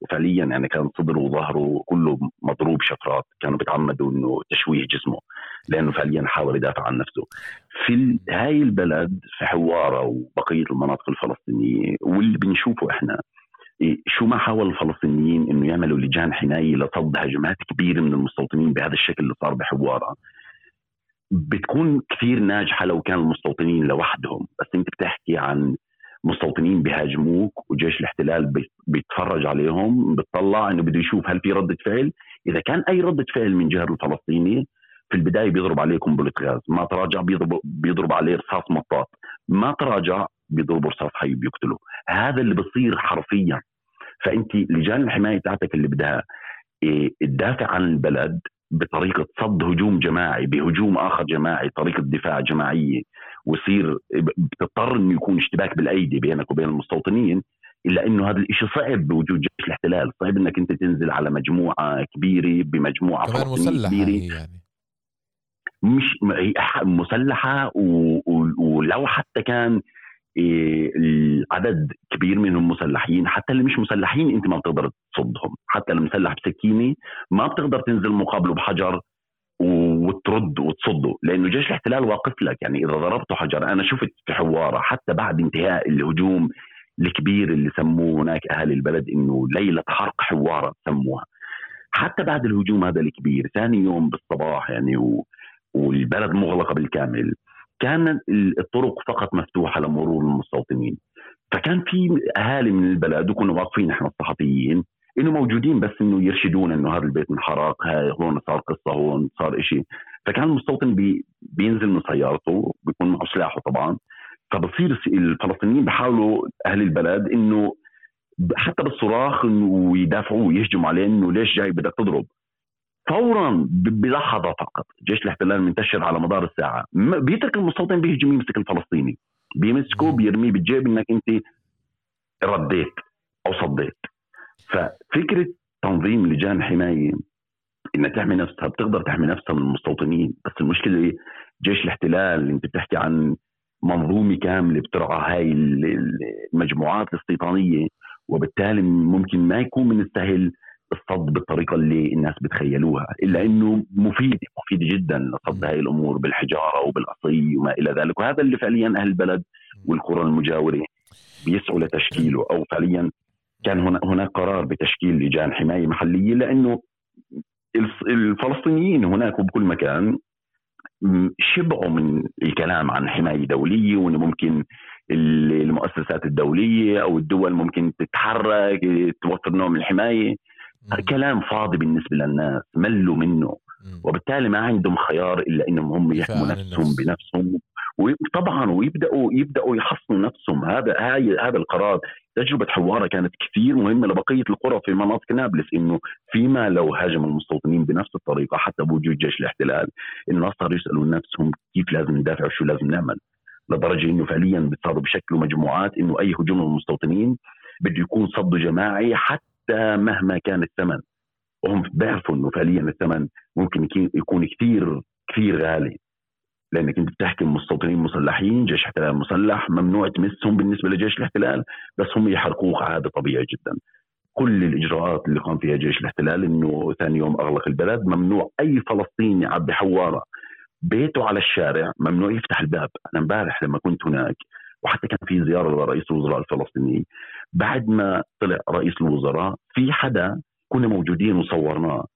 وفعليا يعني كان صدره وظهره كله مضروب شفرات كانوا بيتعمدوا إنه تشويه جسمه لأنه فعليا حاول يدافع عن نفسه. في هاي البلد في حوارة وبقية المناطق الفلسطينية واللي بنشوفه إحنا إيه، شو ما حاول الفلسطينيين إنه يعملوا لجان حمايه لصد هجمات كبيرة من المستوطنين بهذا الشكل اللي صار بحواره بتكون كثير ناجحة لو كان المستوطنين لوحدهم. بس أنت بتحكي عن مستوطنين بيهاجموك وجيش الاحتلال بيتفرج عليهم بتطلع إنه بده يشوف هل في ردة فعل. إذا كان أي ردة فعل من جهة الفلسطيني في البداية بيضرب عليه قنبله غاز ما تراجع بيضرب بيضرب عليه رصاص مطاط ما تراجع بيضربوا رصاص حي بيقتلوا هذا اللي بصير حرفيا. فأنت لجان الحماية تاعتك اللي بدها إيه، تدافع عن البلد بطريقة صد هجوم جماعي بهجوم آخر جماعي طريقة دفاع جماعية ويصير بتضطر إنه يكون اشتباك بالأيدي بينك وبين المستوطنين إلا إنه هذا الشيء صعب بوجود جيش الاحتلال صعب إنك أنت تنزل على مجموعة كبيرة بمجموعة كمان مسلحة كبيرة. يعني مش مسلحة ولو حتى كان إيه، العدد كبير منهم مسلحين حتى اللي مش مسلحين انت ما بتقدر تصدهم. حتى المسلح بسكينة ما بتقدر تنزل مقابله بحجر وترد وتصده لأنه جيش الاحتلال واقف لك. يعني إذا ضربته حجر أنا شفت في حوارة حتى بعد انتهاء الهجوم الكبير اللي سموه هناك أهل البلد إنه ليلة حرق حوارة سموها. حتى بعد الهجوم هذا الكبير ثاني يوم بالصباح يعني و... والبلد مغلقة بالكامل. كانت الطرق فقط مفتوحة لمرور المستوطنين. فكان في أهالي من البلد وكنا واقفين إحنا الصحفيين إنه موجودين بس إنه يرشدونا إنه هذا البيت انحرق هون صار قصة هون صار إشي. فكان المستوطن بي بينزل من سيارته بيكون معه سلاحه طبعا. فبصير الفلسطينيين بحاولوا أهل البلد إنه حتى بالصراخ إنه يدافعوا ويهجموا عليه إنه ليش جاي بدك تضرب؟ فورا بلحظة فقط. جيش الاحتلال منتشر على مدار الساعة. بيترك المستوطن بيهجم يمسك الفلسطيني. بيمسكه بيرميه بالجيب إنك أنت رديت أو صديت. ففكرة تنظيم لجان حماية إنها تحمي نفسها بتقدر تحمي نفسها من المستوطنين. بس المشكلة إيه؟ جيش الاحتلال اللي أنت بتحكي عن منظومة كاملة بترعى هاي المجموعات الاستيطانية وبالتالي ممكن ما يكون من السهل الصد بالطريقة اللي الناس بتخيلوها إلا إنه مفيد مفيد جدا لصد هاي الأمور بالحجارة وبالعصي وما إلى ذلك وهذا اللي فعليا أهل البلد والقرى المجاوره بيسعوا لتشكيله أو فعليا كان هناك قرار بتشكيل لجان حماية محلية لأنه الفلسطينيين هناك وبكل مكان شبعوا من الكلام عن حماية دولية وإنه ممكن المؤسسات الدولية أو الدول ممكن تتحرك توفر نوع من الحماية. كلام فاضي بالنسبة للناس ملوا منه. وبالتالي ما عندهم خيار إلا إنهم هم يحموا نفسهم بنفسهم. وطبعا ويبداوا يبدأوا يحصنوا نفسهم. هذا هاي هذا القرار تجربة حوارة كانت كثير مهمة لبقية القرى في مناطق نابلس إنه فيما لو هاجم المستوطنين بنفس الطريقة حتى بوجود جيش الاحتلال الناس صاروا يسألوا نفسهم كيف لازم ندافع وشو لازم نعمل. لدرجة إنه فعليا صاروا بشكلوا مجموعات إنه أي هجوم المستوطنين بده يكون صد جماعي حتى مهما كان الثمن وهم بيعرفوا إنه فعليا الثمن ممكن يكون كثير كثير غالي. لأنك أنت بتحكي مستوطنين مسلحين جيش احتلال مسلح ممنوع تمسهم بالنسبة لجيش الاحتلال بس هم يحرقوك هذا طبيعي جدا. كل الإجراءات اللي قام فيها جيش الاحتلال إنه ثاني يوم أغلق البلد ممنوع أي فلسطيني يعبي حواره بيته على الشارع ممنوع يفتح الباب. أنا امبارح لما كنت هناك وحتى كان في زيارة لرئيس الوزراء الفلسطيني. بعد ما طلع رئيس الوزراء في حدا كنا موجودين وصورناه.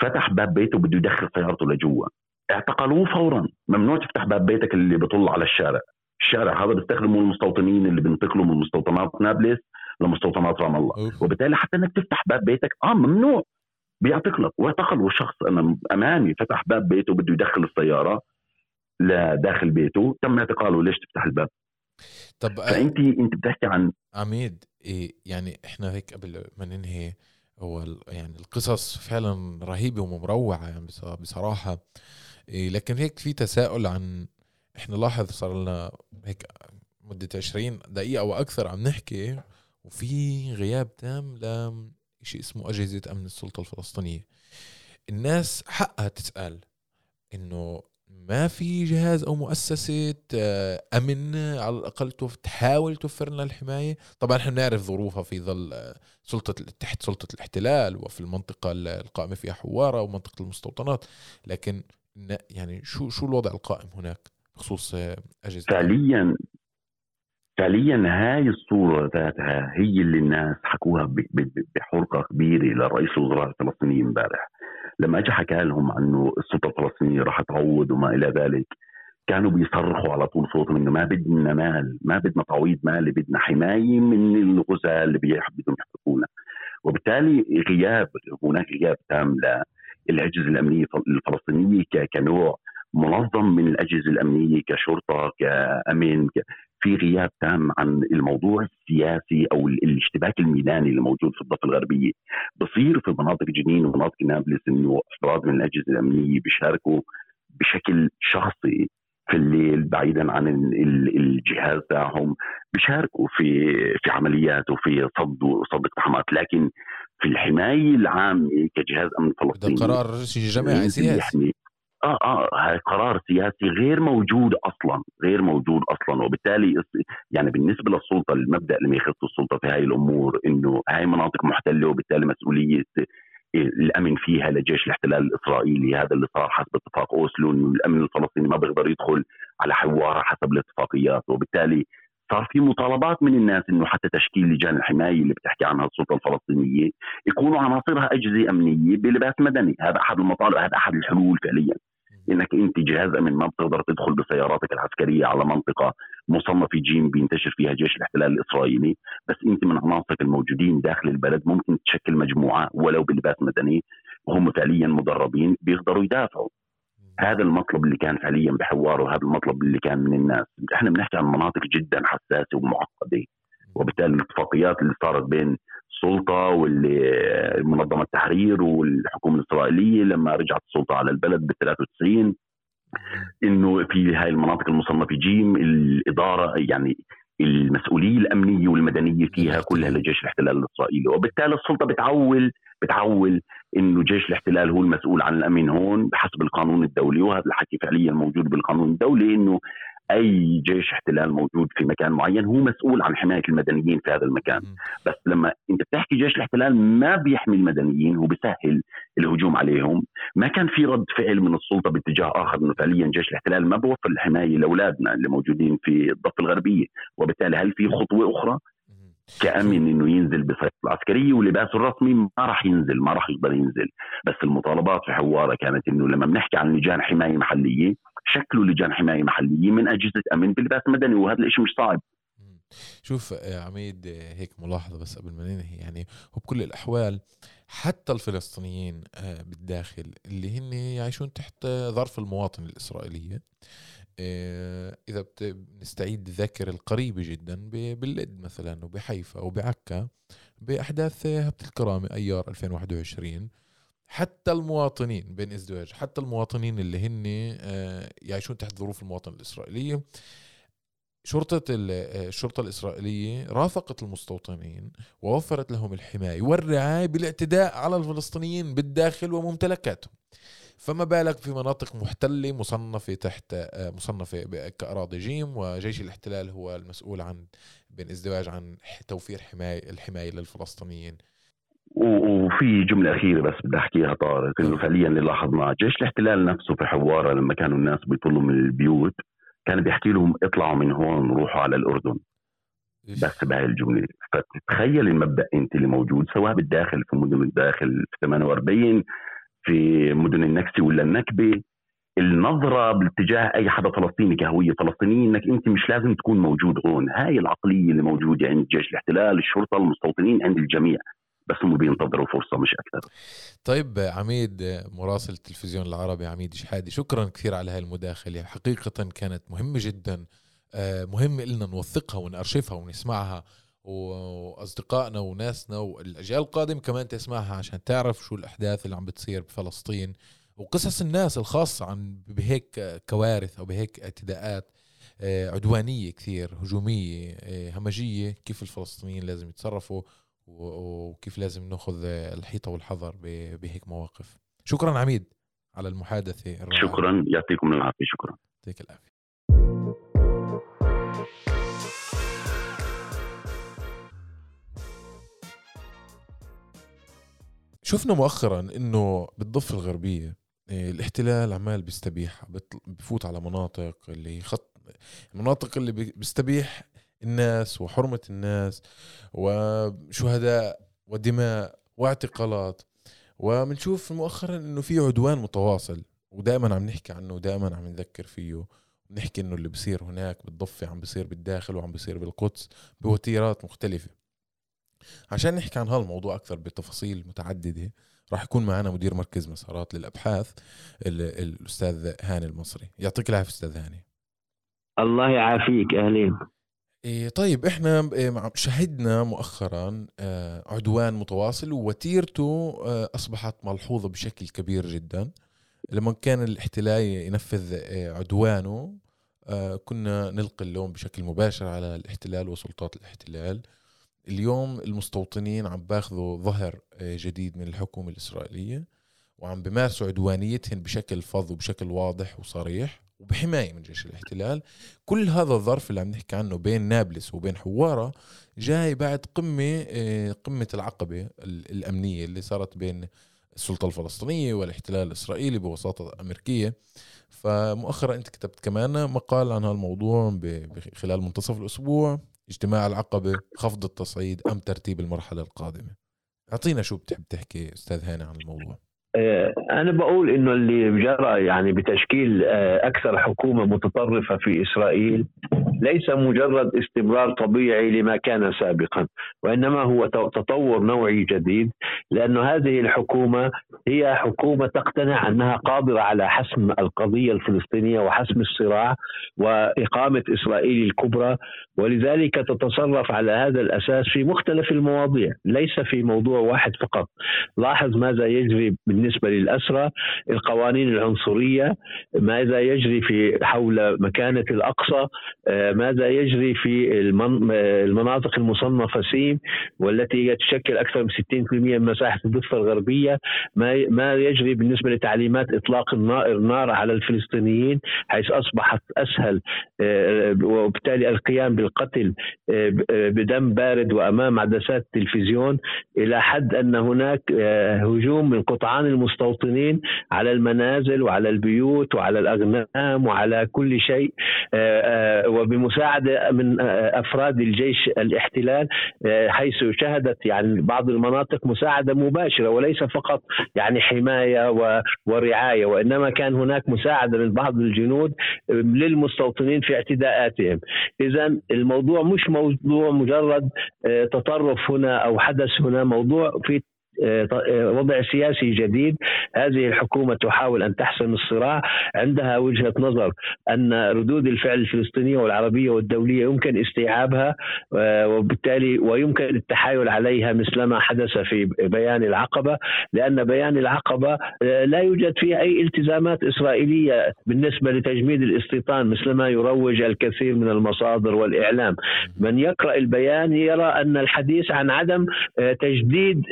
فتح باب بيته بده يدخل سيارته لجوا. اعتقلوه فورا. ممنوع تفتح باب بيتك اللي بيطل على الشارع. الشارع هذا بيستخدمه المستوطنين اللي بينتقلوا من مستوطنات نابلس لمستوطنات رام الله. أوف. وبالتالي حتى انك تفتح باب بيتك آه ممنوع. بيعتقلك. واعتقلوا شخص أنا أمامي فتح باب بيته بده يدخل السيارة لداخل بيته. تم اعتقاله ليش تفتح الباب؟ طب فانت انت بتحكي عن عميد إيه يعني إحنا هيك قبل ما ننهي هو يعني القصص فعلا رهيبة ومروعة يعني بصراحة إيه لكن هيك في تساؤل عن إحنا لاحظ صار لنا هيك مدة 20 دقيقة أو أكثر عم نحكي وفي غياب تام لشيء اسمه أجهزة أمن السلطة الفلسطينية. الناس حقها تسأل إنه ما في جهاز أو مؤسسة آه، أمن على الأقل تحاول توفر لنا الحماية. طبعا إحنا بنعرف ظروفها في ظل آه، سلطة تحت سلطة الاحتلال وفي المنطقة القائمة فيها حوارة ومنطقة المستوطنات. لكن يعني شو شو الوضع القائم هناك بخصوص آه، أجهزة؟ فعليا فعليا هاي الصورة ذاتها هي اللي الناس حكوها بحرقة كبيرة لرئيس الوزراء الفلسطيني امبارح. لما اجى حكى لهم انه السلطة الفلسطينية راح تعوض وما إلى ذلك كانوا بيصرخوا على طول صوتهم إنه ما بدنا مال ما بدنا تعويض مالي بدنا حماية من الغزاة اللي بدهم يحرقونا. وبالتالي غياب هناك غياب تام للأجهزة الأمنية الفلسطينية كنوع منظم من الأجهزة الأمنية كشرطة كامن في غياب تام عن الموضوع السياسي أو الاشتباك الميداني اللي موجود في الضفة الغربية. بصير في مناطق جنين ومناطق نابلس إنه أفراد من الأجهزة الأمنية بيشاركوا بشكل شخصي في الليل بعيدا عن الجهاز تاعهم بيشاركوا في في عمليات وفي صد صد اقتحامات. لكن في الحماية العامة كجهاز أمن فلسطيني ده قرار جماعي سياسي. آه آه قرار سياسي غير موجود أصلا غير موجود أصلا. وبالتالي يعني بالنسبة للسلطة المبدأ اللي يخص السلطة في هاي الأمور إنه هاي مناطق محتلة وبالتالي مسؤولية الأمن فيها لجيش الاحتلال الإسرائيلي. هذا اللي صار حسب اتفاق أوسلو إنه الأمن الفلسطيني ما بيقدر يدخل على حوار حسب الاتفاقيات. وبالتالي صار في مطالبات من الناس إنه حتى تشكيل لجان الحماية اللي بتحكي عنها السلطة الفلسطينية يكونوا عناصرها اجهزه أمنية بلباس مدني، هذا أحد المطالب هذا أحد الحلول فعليا. إنك أنت جهاز أمن ما بتقدر تدخل بسياراتك العسكرية على منطقة مصنفة جيم بينتشر فيها جيش الاحتلال الإسرائيلي، بس أنت من عناصرك الموجودين داخل البلد ممكن تشكل مجموعة ولو بلباس مدني وهم فعليا مدربين بيقدروا يدافعوا. هذا المطلب اللي كان فعليا بحوار وهذا المطلب اللي كان من الناس، إحنا بنحكي عن مناطق جدا حساسة ومعقدة. وبالتالي الاتفاقيات اللي صارت بين السلطة والمنظمه التحرير والحكومة الإسرائيلية لما رجعت السلطة على البلد بال 93 إنه في هاي المناطق المصنفه جيم الإدارة يعني المسؤولية الأمنية والمدنية فيها كلها لجيش الاحتلال الإسرائيلي. وبالتالي السلطة بتعول بتعول إنه جيش الاحتلال هو المسؤول عن الامن هون بحسب القانون الدولي. وهذا الحكي فعليا موجود بالقانون الدولي إنه أي جيش احتلال موجود في مكان معين هو مسؤول عن حماية المدنيين في هذا المكان. بس لما أنت بتحكي جيش الاحتلال ما بيحمي المدنيين هو بيسهل الهجوم عليهم. ما كان في رد فعل من السلطة باتجاه آخر إنه فعليا جيش الاحتلال ما بوفر الحماية لأولادنا اللي موجودين في الضفة الغربية. وبالتالي هل في خطوة أخرى؟ كأمن إنه ينزل بصيغه العسكرية ولباسه الرسمي ما راح ينزل ما راح يقدر ينزل. بس المطالبات في حواره كانت إنه لما بنحكي عن لجان حماية محلية شكلوا لجان حماية محلية من أجهزة أمن بلباس مدني وهذا الشيء مش صعب. شوف عميد هيك ملاحظة بس قبل ما ننهي يعني وبكل الأحوال حتى الفلسطينيين آه، بالداخل اللي هن يعيشون تحت ظرف المواطن الإسرائيلية آه، إذا بنستعيد الذاكرة القريبة جدا باللد مثلا وبحيفا وبعكا بأحداث هبة الكرامة أيار 2021 حتى المواطنين بين إزدواج حتى المواطنين اللي هن آه، يعيشون تحت ظروف المواطن الإسرائيلية. شرطة آه، الشرطة الإسرائيلية رافقت المستوطنين ووفرت لهم الحماية والرعاية بالاعتداء على الفلسطينيين بالداخل وممتلكاتهم. فما بالك في مناطق محتلة مصنفة تحت آه، مصنفة كأراضي جيم وجيش الاحتلال هو المسؤول عن بين ازدواج عن توفير حماية الحماية للفلسطينيين. وفي جملة أخيرة بس بدي أحكيها طارق إنه فعليا اللي لاحظناه جيش الاحتلال نفسه في حوارة لما كانوا الناس بيطلوا من البيوت كان بيحكي لهم اطلعوا من هون روحوا على الأردن. بس بهاي الجملة. فتتخيل المبدأ أنت اللي موجود سواء بالداخل في مدن الداخل في 48 في مدن النكسي ولا النكبة. النظرة باتجاه أي حدا فلسطيني كهوية فلسطينية إنك أنت مش لازم تكون موجود هون. هاي العقلية اللي موجودة عند جيش الاحتلال الشرطة المستوطنين عند الجميع. بس هم بينتظروا فرصة مش أكثر. طيب عميد مراسل التلفزيون العربي عميد شحادي شكرا كثير على هاي المداخلة. حقيقه كانت مهمة جدا. آه، مهم لنا نوثقها ونأرشفها ونسمعها. وأصدقائنا وناسنا والأجيال القادمة كمان تسمعها عشان تعرف شو الأحداث اللي عم بتصير بفلسطين وقصص الناس الخاصة عن بهيك كوارث أو بهيك اعتداءات آه، عدوانية كثير هجومية آه، همجية كيف الفلسطينيين لازم يتصرفوا وكيف لازم نأخذ الحيطة والحذر بهيك مواقف. شكرا عميد على المحادثة الرائعة. شكرا. يعطيكم العافية. شكرا. يعطيك العافية. شفنا مؤخرا إنه بالضفه الغربية آه، الاحتلال عمال بيستبيح بفوت على مناطق اللي خط المناطق اللي بيستبيح الناس وحرمة الناس وشهداء ودماء واعتقالات. وبنشوف مؤخرا إنه في عدوان متواصل ودائما عم نحكي عنه ودائما عم نذكر فيه. بنحكي إنه اللي بصير هناك بالضفة عم بصير بالداخل وعم بصير بالقدس بوتيرات مختلفة. عشان نحكي عن هالموضوع أكثر بتفاصيل متعددة راح يكون معنا مدير مركز مسارات للأبحاث الأستاذ هاني المصري. يعطيك العافية أستاذ هاني. الله يعافيك أهلين. إيه طيب إحنا إيه، شهدنا مؤخرا آه، عدوان متواصل ووتيرته آه، أصبحت ملحوظة بشكل كبير جدا. لما كان الاحتلال ينفذ آه، عدوانه كنا نلقي اللوم بشكل مباشر على الاحتلال وسلطات الاحتلال. اليوم المستوطنين عم باخذوا ظهر آه، جديد من الحكومة الإسرائيلية وعم بمارسوا عدوانيتهم بشكل فظ وبشكل واضح وصريح وبحماية من جيش الاحتلال. كل هذا الظرف اللي عم نحكي عنه بين نابلس وبين حوارة جاي بعد قمة آه، قمة العقبة الأمنية اللي صارت بين السلطة الفلسطينية والاحتلال الإسرائيلي بوساطة أمريكية. فمؤخرا أنت كتبت كمان مقال عن هالموضوع خلال منتصف الأسبوع. اجتماع العقبة خفض التصعيد أم ترتيب المرحلة القادمة؟ أعطينا شو بتحب تحكي أستاذ هاني عن الموضوع. آه، أنا بقول إنه اللي جرى يعني بتشكيل آه، أكثر حكومة متطرفة في إسرائيل ليس مجرد استمرار طبيعي لما كان سابقا وإنما هو تطور نوعي جديد لأن هذه الحكومة هي حكومة تقتنع أنها قادرة على حسم القضية الفلسطينية وحسم الصراع وإقامة إسرائيل الكبرى ولذلك تتصرف على هذا الأساس في مختلف المواضيع ليس في موضوع واحد فقط. لاحظ ماذا يجري بالنسبة للأسرى القوانين العنصرية ماذا يجري في حول مكانة الأقصى ماذا يجري في المناطق المصنفة سيم والتي تشكل أكثر من 60% من مساحة الضفة الغربية ما يجري بالنسبة لتعليمات إطلاق النار على الفلسطينيين حيث أصبحت أسهل آه، وبالتالي القيام بالقتل آه، آه، بدم بارد وأمام عدسات التلفزيون إلى حد أن هناك هجوم من قطعان المستوطنين على المنازل وعلى البيوت وعلى الأغنام وعلى كل شيء وبمساعدة من أفراد الجيش الاحتلال حيث شهدت يعني بعض المناطق مساعدة مباشرة وليس فقط يعني حماية ورعاية وإنما كان هناك مساعدة من بعض الجنود للمستوطنين في اعتداءاتهم. إذا الموضوع مش موضوع مجرد آه، تطرف هنا أو حدث هنا موضوع في آه، آه، وضع سياسي جديد. هذه الحكومة تحاول أن تحسم الصراع. عندها وجهة نظر أن ردود الفعل الفلسطينية والعربية والدولية يمكن استيعابها آه، وبالتالي ويمكن التحايل عليها مثلما حدث في بيان العقبة لأن بيان العقبة لا يوجد فيه أي التزامات إسرائيلية بالنسبة لتجميد الاستيطان مثلما يروج الكثير من المصادر والإعلام. من يقرأ البيان يرى أن الحديث عن عدم تجديد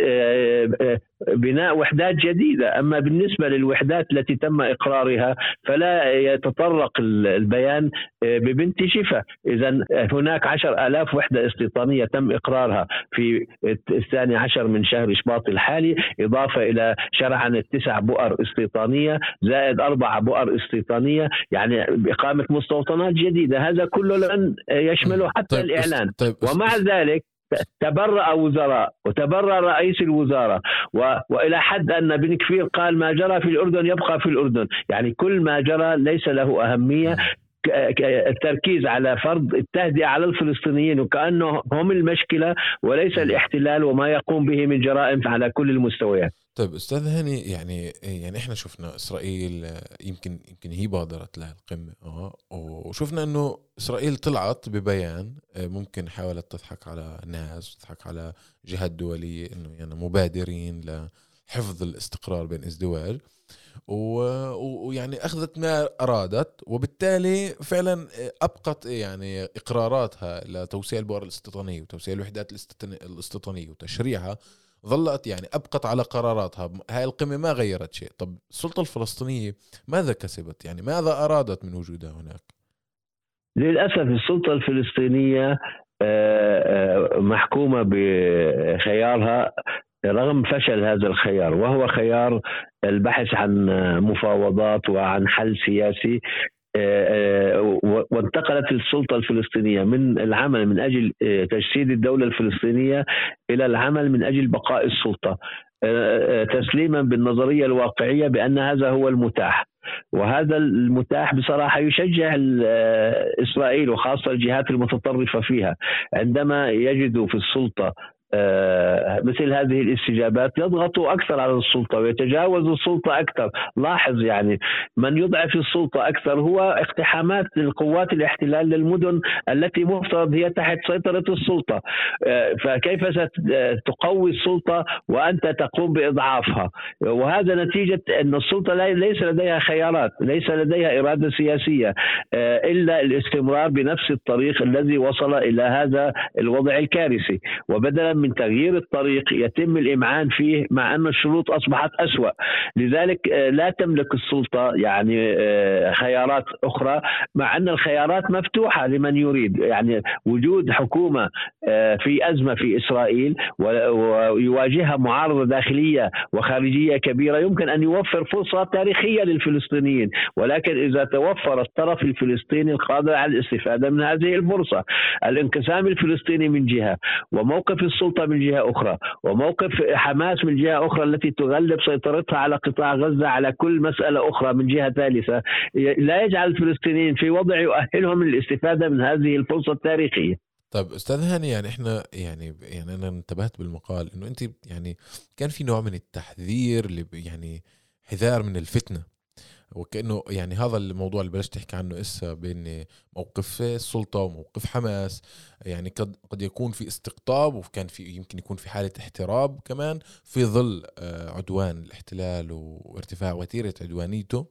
بناء وحدات جديدة. أما بالنسبة للوحدات التي تم إقرارها فلا يتطرق البيان ببنت شفا. إذا هناك عشر ألاف وحدة استيطانية تم إقرارها في الثاني عشر من شهر شباط الحالي. إضافة إلى شرعا التسع بؤر استيطانية زائد أربع بؤر استيطانية. يعني إقامة مستوطنات جديدة. هذا كله لن يشمل حتى طيب الإعلان. طيب ومع ذلك تبرأ وزراء وتبرأ رئيس الوزارة و... وإلى حد أن بن كفير قال ما جرى في الأردن يبقى في الأردن. يعني كل ما جرى ليس له أهمية. التركيز على فرض التهدئة على الفلسطينيين وكأنه هم المشكلة وليس الاحتلال وما يقوم به من جرائم على كل المستويات. طيب أستاذ هاني يعني يعني إحنا شفنا إسرائيل يمكن يمكن هي بادرت لها القمة آه وشفنا إنه إسرائيل طلعت ببيان آه، ممكن حاولت تضحك على ناس تضحك على جهات دولية إنه يعني مبادرين ل حفظ الاستقرار بين ازدواج ويعني أخذت ما أرادت وبالتالي فعلا أبقت يعني إقراراتها لتوسيع البؤر الاستيطانيه وتوسيع الوحدات الاستيطانية وتشريعها ظلت يعني أبقت على قراراتها. هاي القمة ما غيرت شيء. طب السلطة الفلسطينية ماذا كسبت؟ يعني ماذا أرادت من وجودها هناك؟ للأسف السلطة الفلسطينية آه، آه، محكومة بخيارها رغم فشل هذا الخيار وهو خيار البحث عن مفاوضات وعن حل سياسي آه، وانتقلت السلطة الفلسطينية من العمل من أجل تجسيد الدولة الفلسطينية إلى العمل من أجل بقاء السلطة تسليما بالنظرية الواقعية بأن هذا هو المتاح. وهذا المتاح بصراحة يشجع إسرائيل وخاصة الجهات المتطرفة فيها. عندما يجدوا في السلطة آه، مثل هذه الاستجابات يضغطوا أكثر على السلطة ويتجاوزوا السلطة أكثر، لاحظ يعني من يضعف السلطة أكثر هو اقتحامات القوات الاحتلال للمدن التي مفترض هي تحت سيطرة السلطة، آه، فكيف ستقوي السلطة وأنت تقوم بإضعافها؟ وهذا نتيجة أن السلطة ليس لديها خيارات، ليس لديها إرادة سياسية آه، إلا الاستمرار بنفس الطريق الذي وصل إلى هذا الوضع الكارثي، وبدلا من تغيير الطريق يتم الإمعان فيه مع أن الشروط أصبحت أسوأ. لذلك آه، لا تملك السلطة يعني آه، خيارات أخرى مع أن الخيارات مفتوحة لمن يريد. يعني وجود حكومة آه، في أزمة في إسرائيل ويواجهها معارضة داخلية وخارجية كبيرة يمكن أن يوفر فرصة تاريخية للفلسطينيين. ولكن إذا توفر الطرف الفلسطيني القادر على الاستفادة من هذه الفرصة الانقسام الفلسطيني من جهة وموقف السلطة السلطة من جهة أخرى. وموقف حماس من جهة أخرى التي تغلب سيطرتها على قطاع غزة على كل مسألة أخرى من جهة ثالثة. لا يجعل الفلسطينيين في وضع يؤهلهم للاستفادة من هذه الفرصة التاريخية. طيب أستاذ هاني يعني إحنا يعني يعني أنا انتبهت بالمقال إنه أنت يعني كان في نوع من التحذير يعني حذار من الفتنة. وكأنه يعني هذا الموضوع اللي بلشت تحكي عنه إسا بين موقف السلطة وموقف حماس. يعني قد قد يكون في استقطاب وكان في يمكن يكون في حالة احتراب كمان في ظل آه، عدوان الاحتلال وارتفاع وتيرة عدوانيته.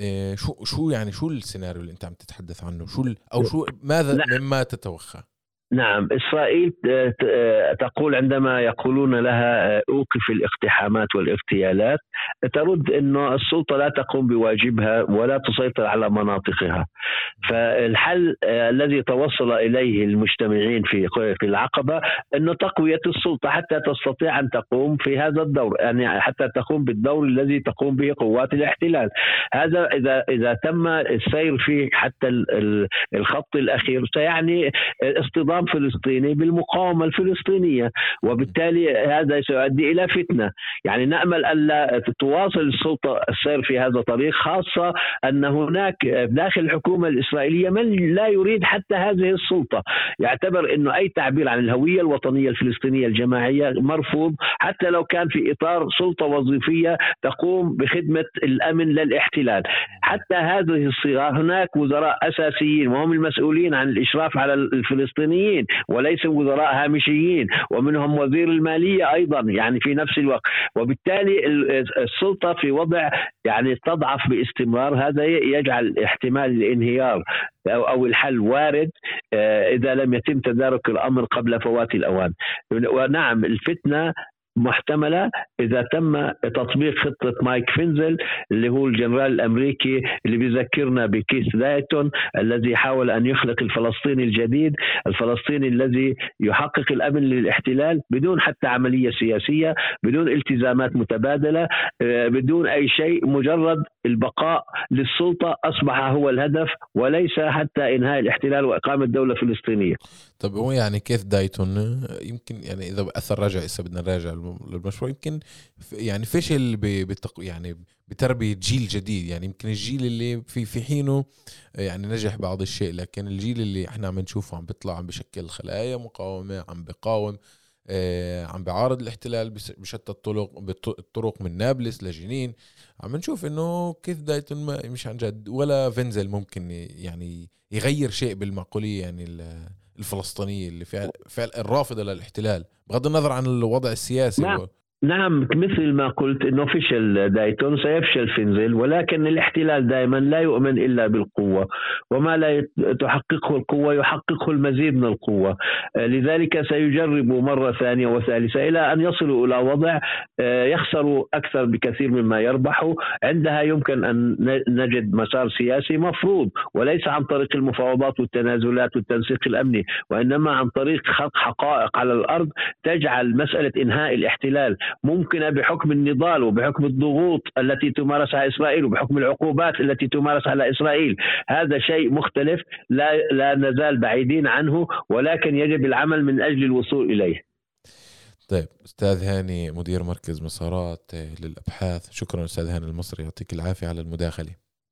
آه، شو شو يعني شو السيناريو اللي أنت عم تتحدث عنه؟ شو أو شو ماذا مما تتوخى؟ نعم إسرائيل تقول عندما يقولون لها أوقف الاقتحامات والاغتيالات ترد انه السلطة لا تقوم بواجبها ولا تسيطر على مناطقها. فالحل الذي توصل إليه المجتمعين في في العقبة إنه تقوية السلطة حتى تستطيع أن تقوم في هذا الدور يعني حتى تقوم بالدور الذي تقوم به قوات الاحتلال. هذا إذا إذا تم السير فيه حتى الخط الأخير سيعني اصطدام نظام فلسطيني بالمقاومة الفلسطينية وبالتالي هذا سيؤدي إلى فتنة. يعني نأمل ألا تواصل السلطة السير في هذا الطريق خاصة أن هناك داخل الحكومة الإسرائيلية من لا يريد حتى هذه السلطة. يعتبر أنه أي تعبير عن الهوية الوطنية الفلسطينية الجماعية مرفوض حتى لو كان في إطار سلطة وظيفية تقوم بخدمة الأمن للاحتلال. حتى هذه الصيغة هناك وزراء أساسيين وهم المسؤولين عن الإشراف على الفلسطينيين رسميين وليس وزراء هامشيين ومنهم وزير المالية أيضا يعني في نفس الوقت. وبالتالي السلطة في وضع يعني تضعف باستمرار هذا يجعل احتمال الانهيار أو الحل وارد آه، إذا لم يتم تدارك الأمر قبل فوات الأوان. ونعم الفتنة محتملة إذا تم تطبيق خطة مايك فينزل اللي هو الجنرال الأمريكي اللي بيذكرنا بكيس دايتون الذي حاول أن يخلق الفلسطيني الجديد، الفلسطيني الذي يحقق الأمن للاحتلال بدون حتى عملية سياسية، بدون التزامات متبادلة، آه، بدون أي شيء مجرد البقاء للسلطة أصبح هو الهدف وليس حتى إنهاء الاحتلال وإقامة دولة فلسطينية. طب هو يعني كيف دايتون يمكن يعني إذا أثر راجع هسه بدنا نراجع للمشروع. يمكن يعني فشل بتق يعني بتربية جيل جديد. يعني يمكن الجيل اللي في في حينه يعني نجح بعض الشيء لكن الجيل اللي إحنا عم نشوفه عم بيطلع عم بشكل خلايا مقاومة عم بقاوم آه عم بعارض الاحتلال بشتى الطرق الطرق من نابلس لجنين. عم نشوف إنه كيف دايتون مش عن جد ولا فينزل ممكن يعني يغير شيء بالمعقولية. يعني الفلسطينية اللي فعلا فعلا الرافضة للاحتلال بغض النظر عن الوضع السياسي نعم. نعم مثل ما قلت انه فشل دايتون سيفشل فينزل ولكن الاحتلال دائما لا يؤمن إلا بالقوة وما لا تحققه القوة يحققه المزيد من القوة. آه، لذلك سيجربوا مرة ثانية وثالثة إلى أن يصلوا إلى وضع آه، يخسروا أكثر بكثير مما يربحوا عندها يمكن أن نجد مسار سياسي مفروض وليس عن طريق المفاوضات والتنازلات والتنسيق الأمني وإنما عن طريق خلق حقائق على الأرض تجعل مسألة إنهاء الاحتلال ممكنة بحكم النضال وبحكم الضغوط التي تمارسها إسرائيل وبحكم العقوبات التي تمارس على اسرائيل هذا شيء مختلف لا لا نزال بعيدين عنه ولكن يجب العمل من أجل الوصول إليه. طيب أستاذ هاني مدير مركز مسارات للأبحاث. شكرا أستاذ هاني المصري يعطيك العافية على المداخلة.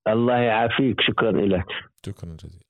الله يعافيك شكرا لك شكرا جزيلا.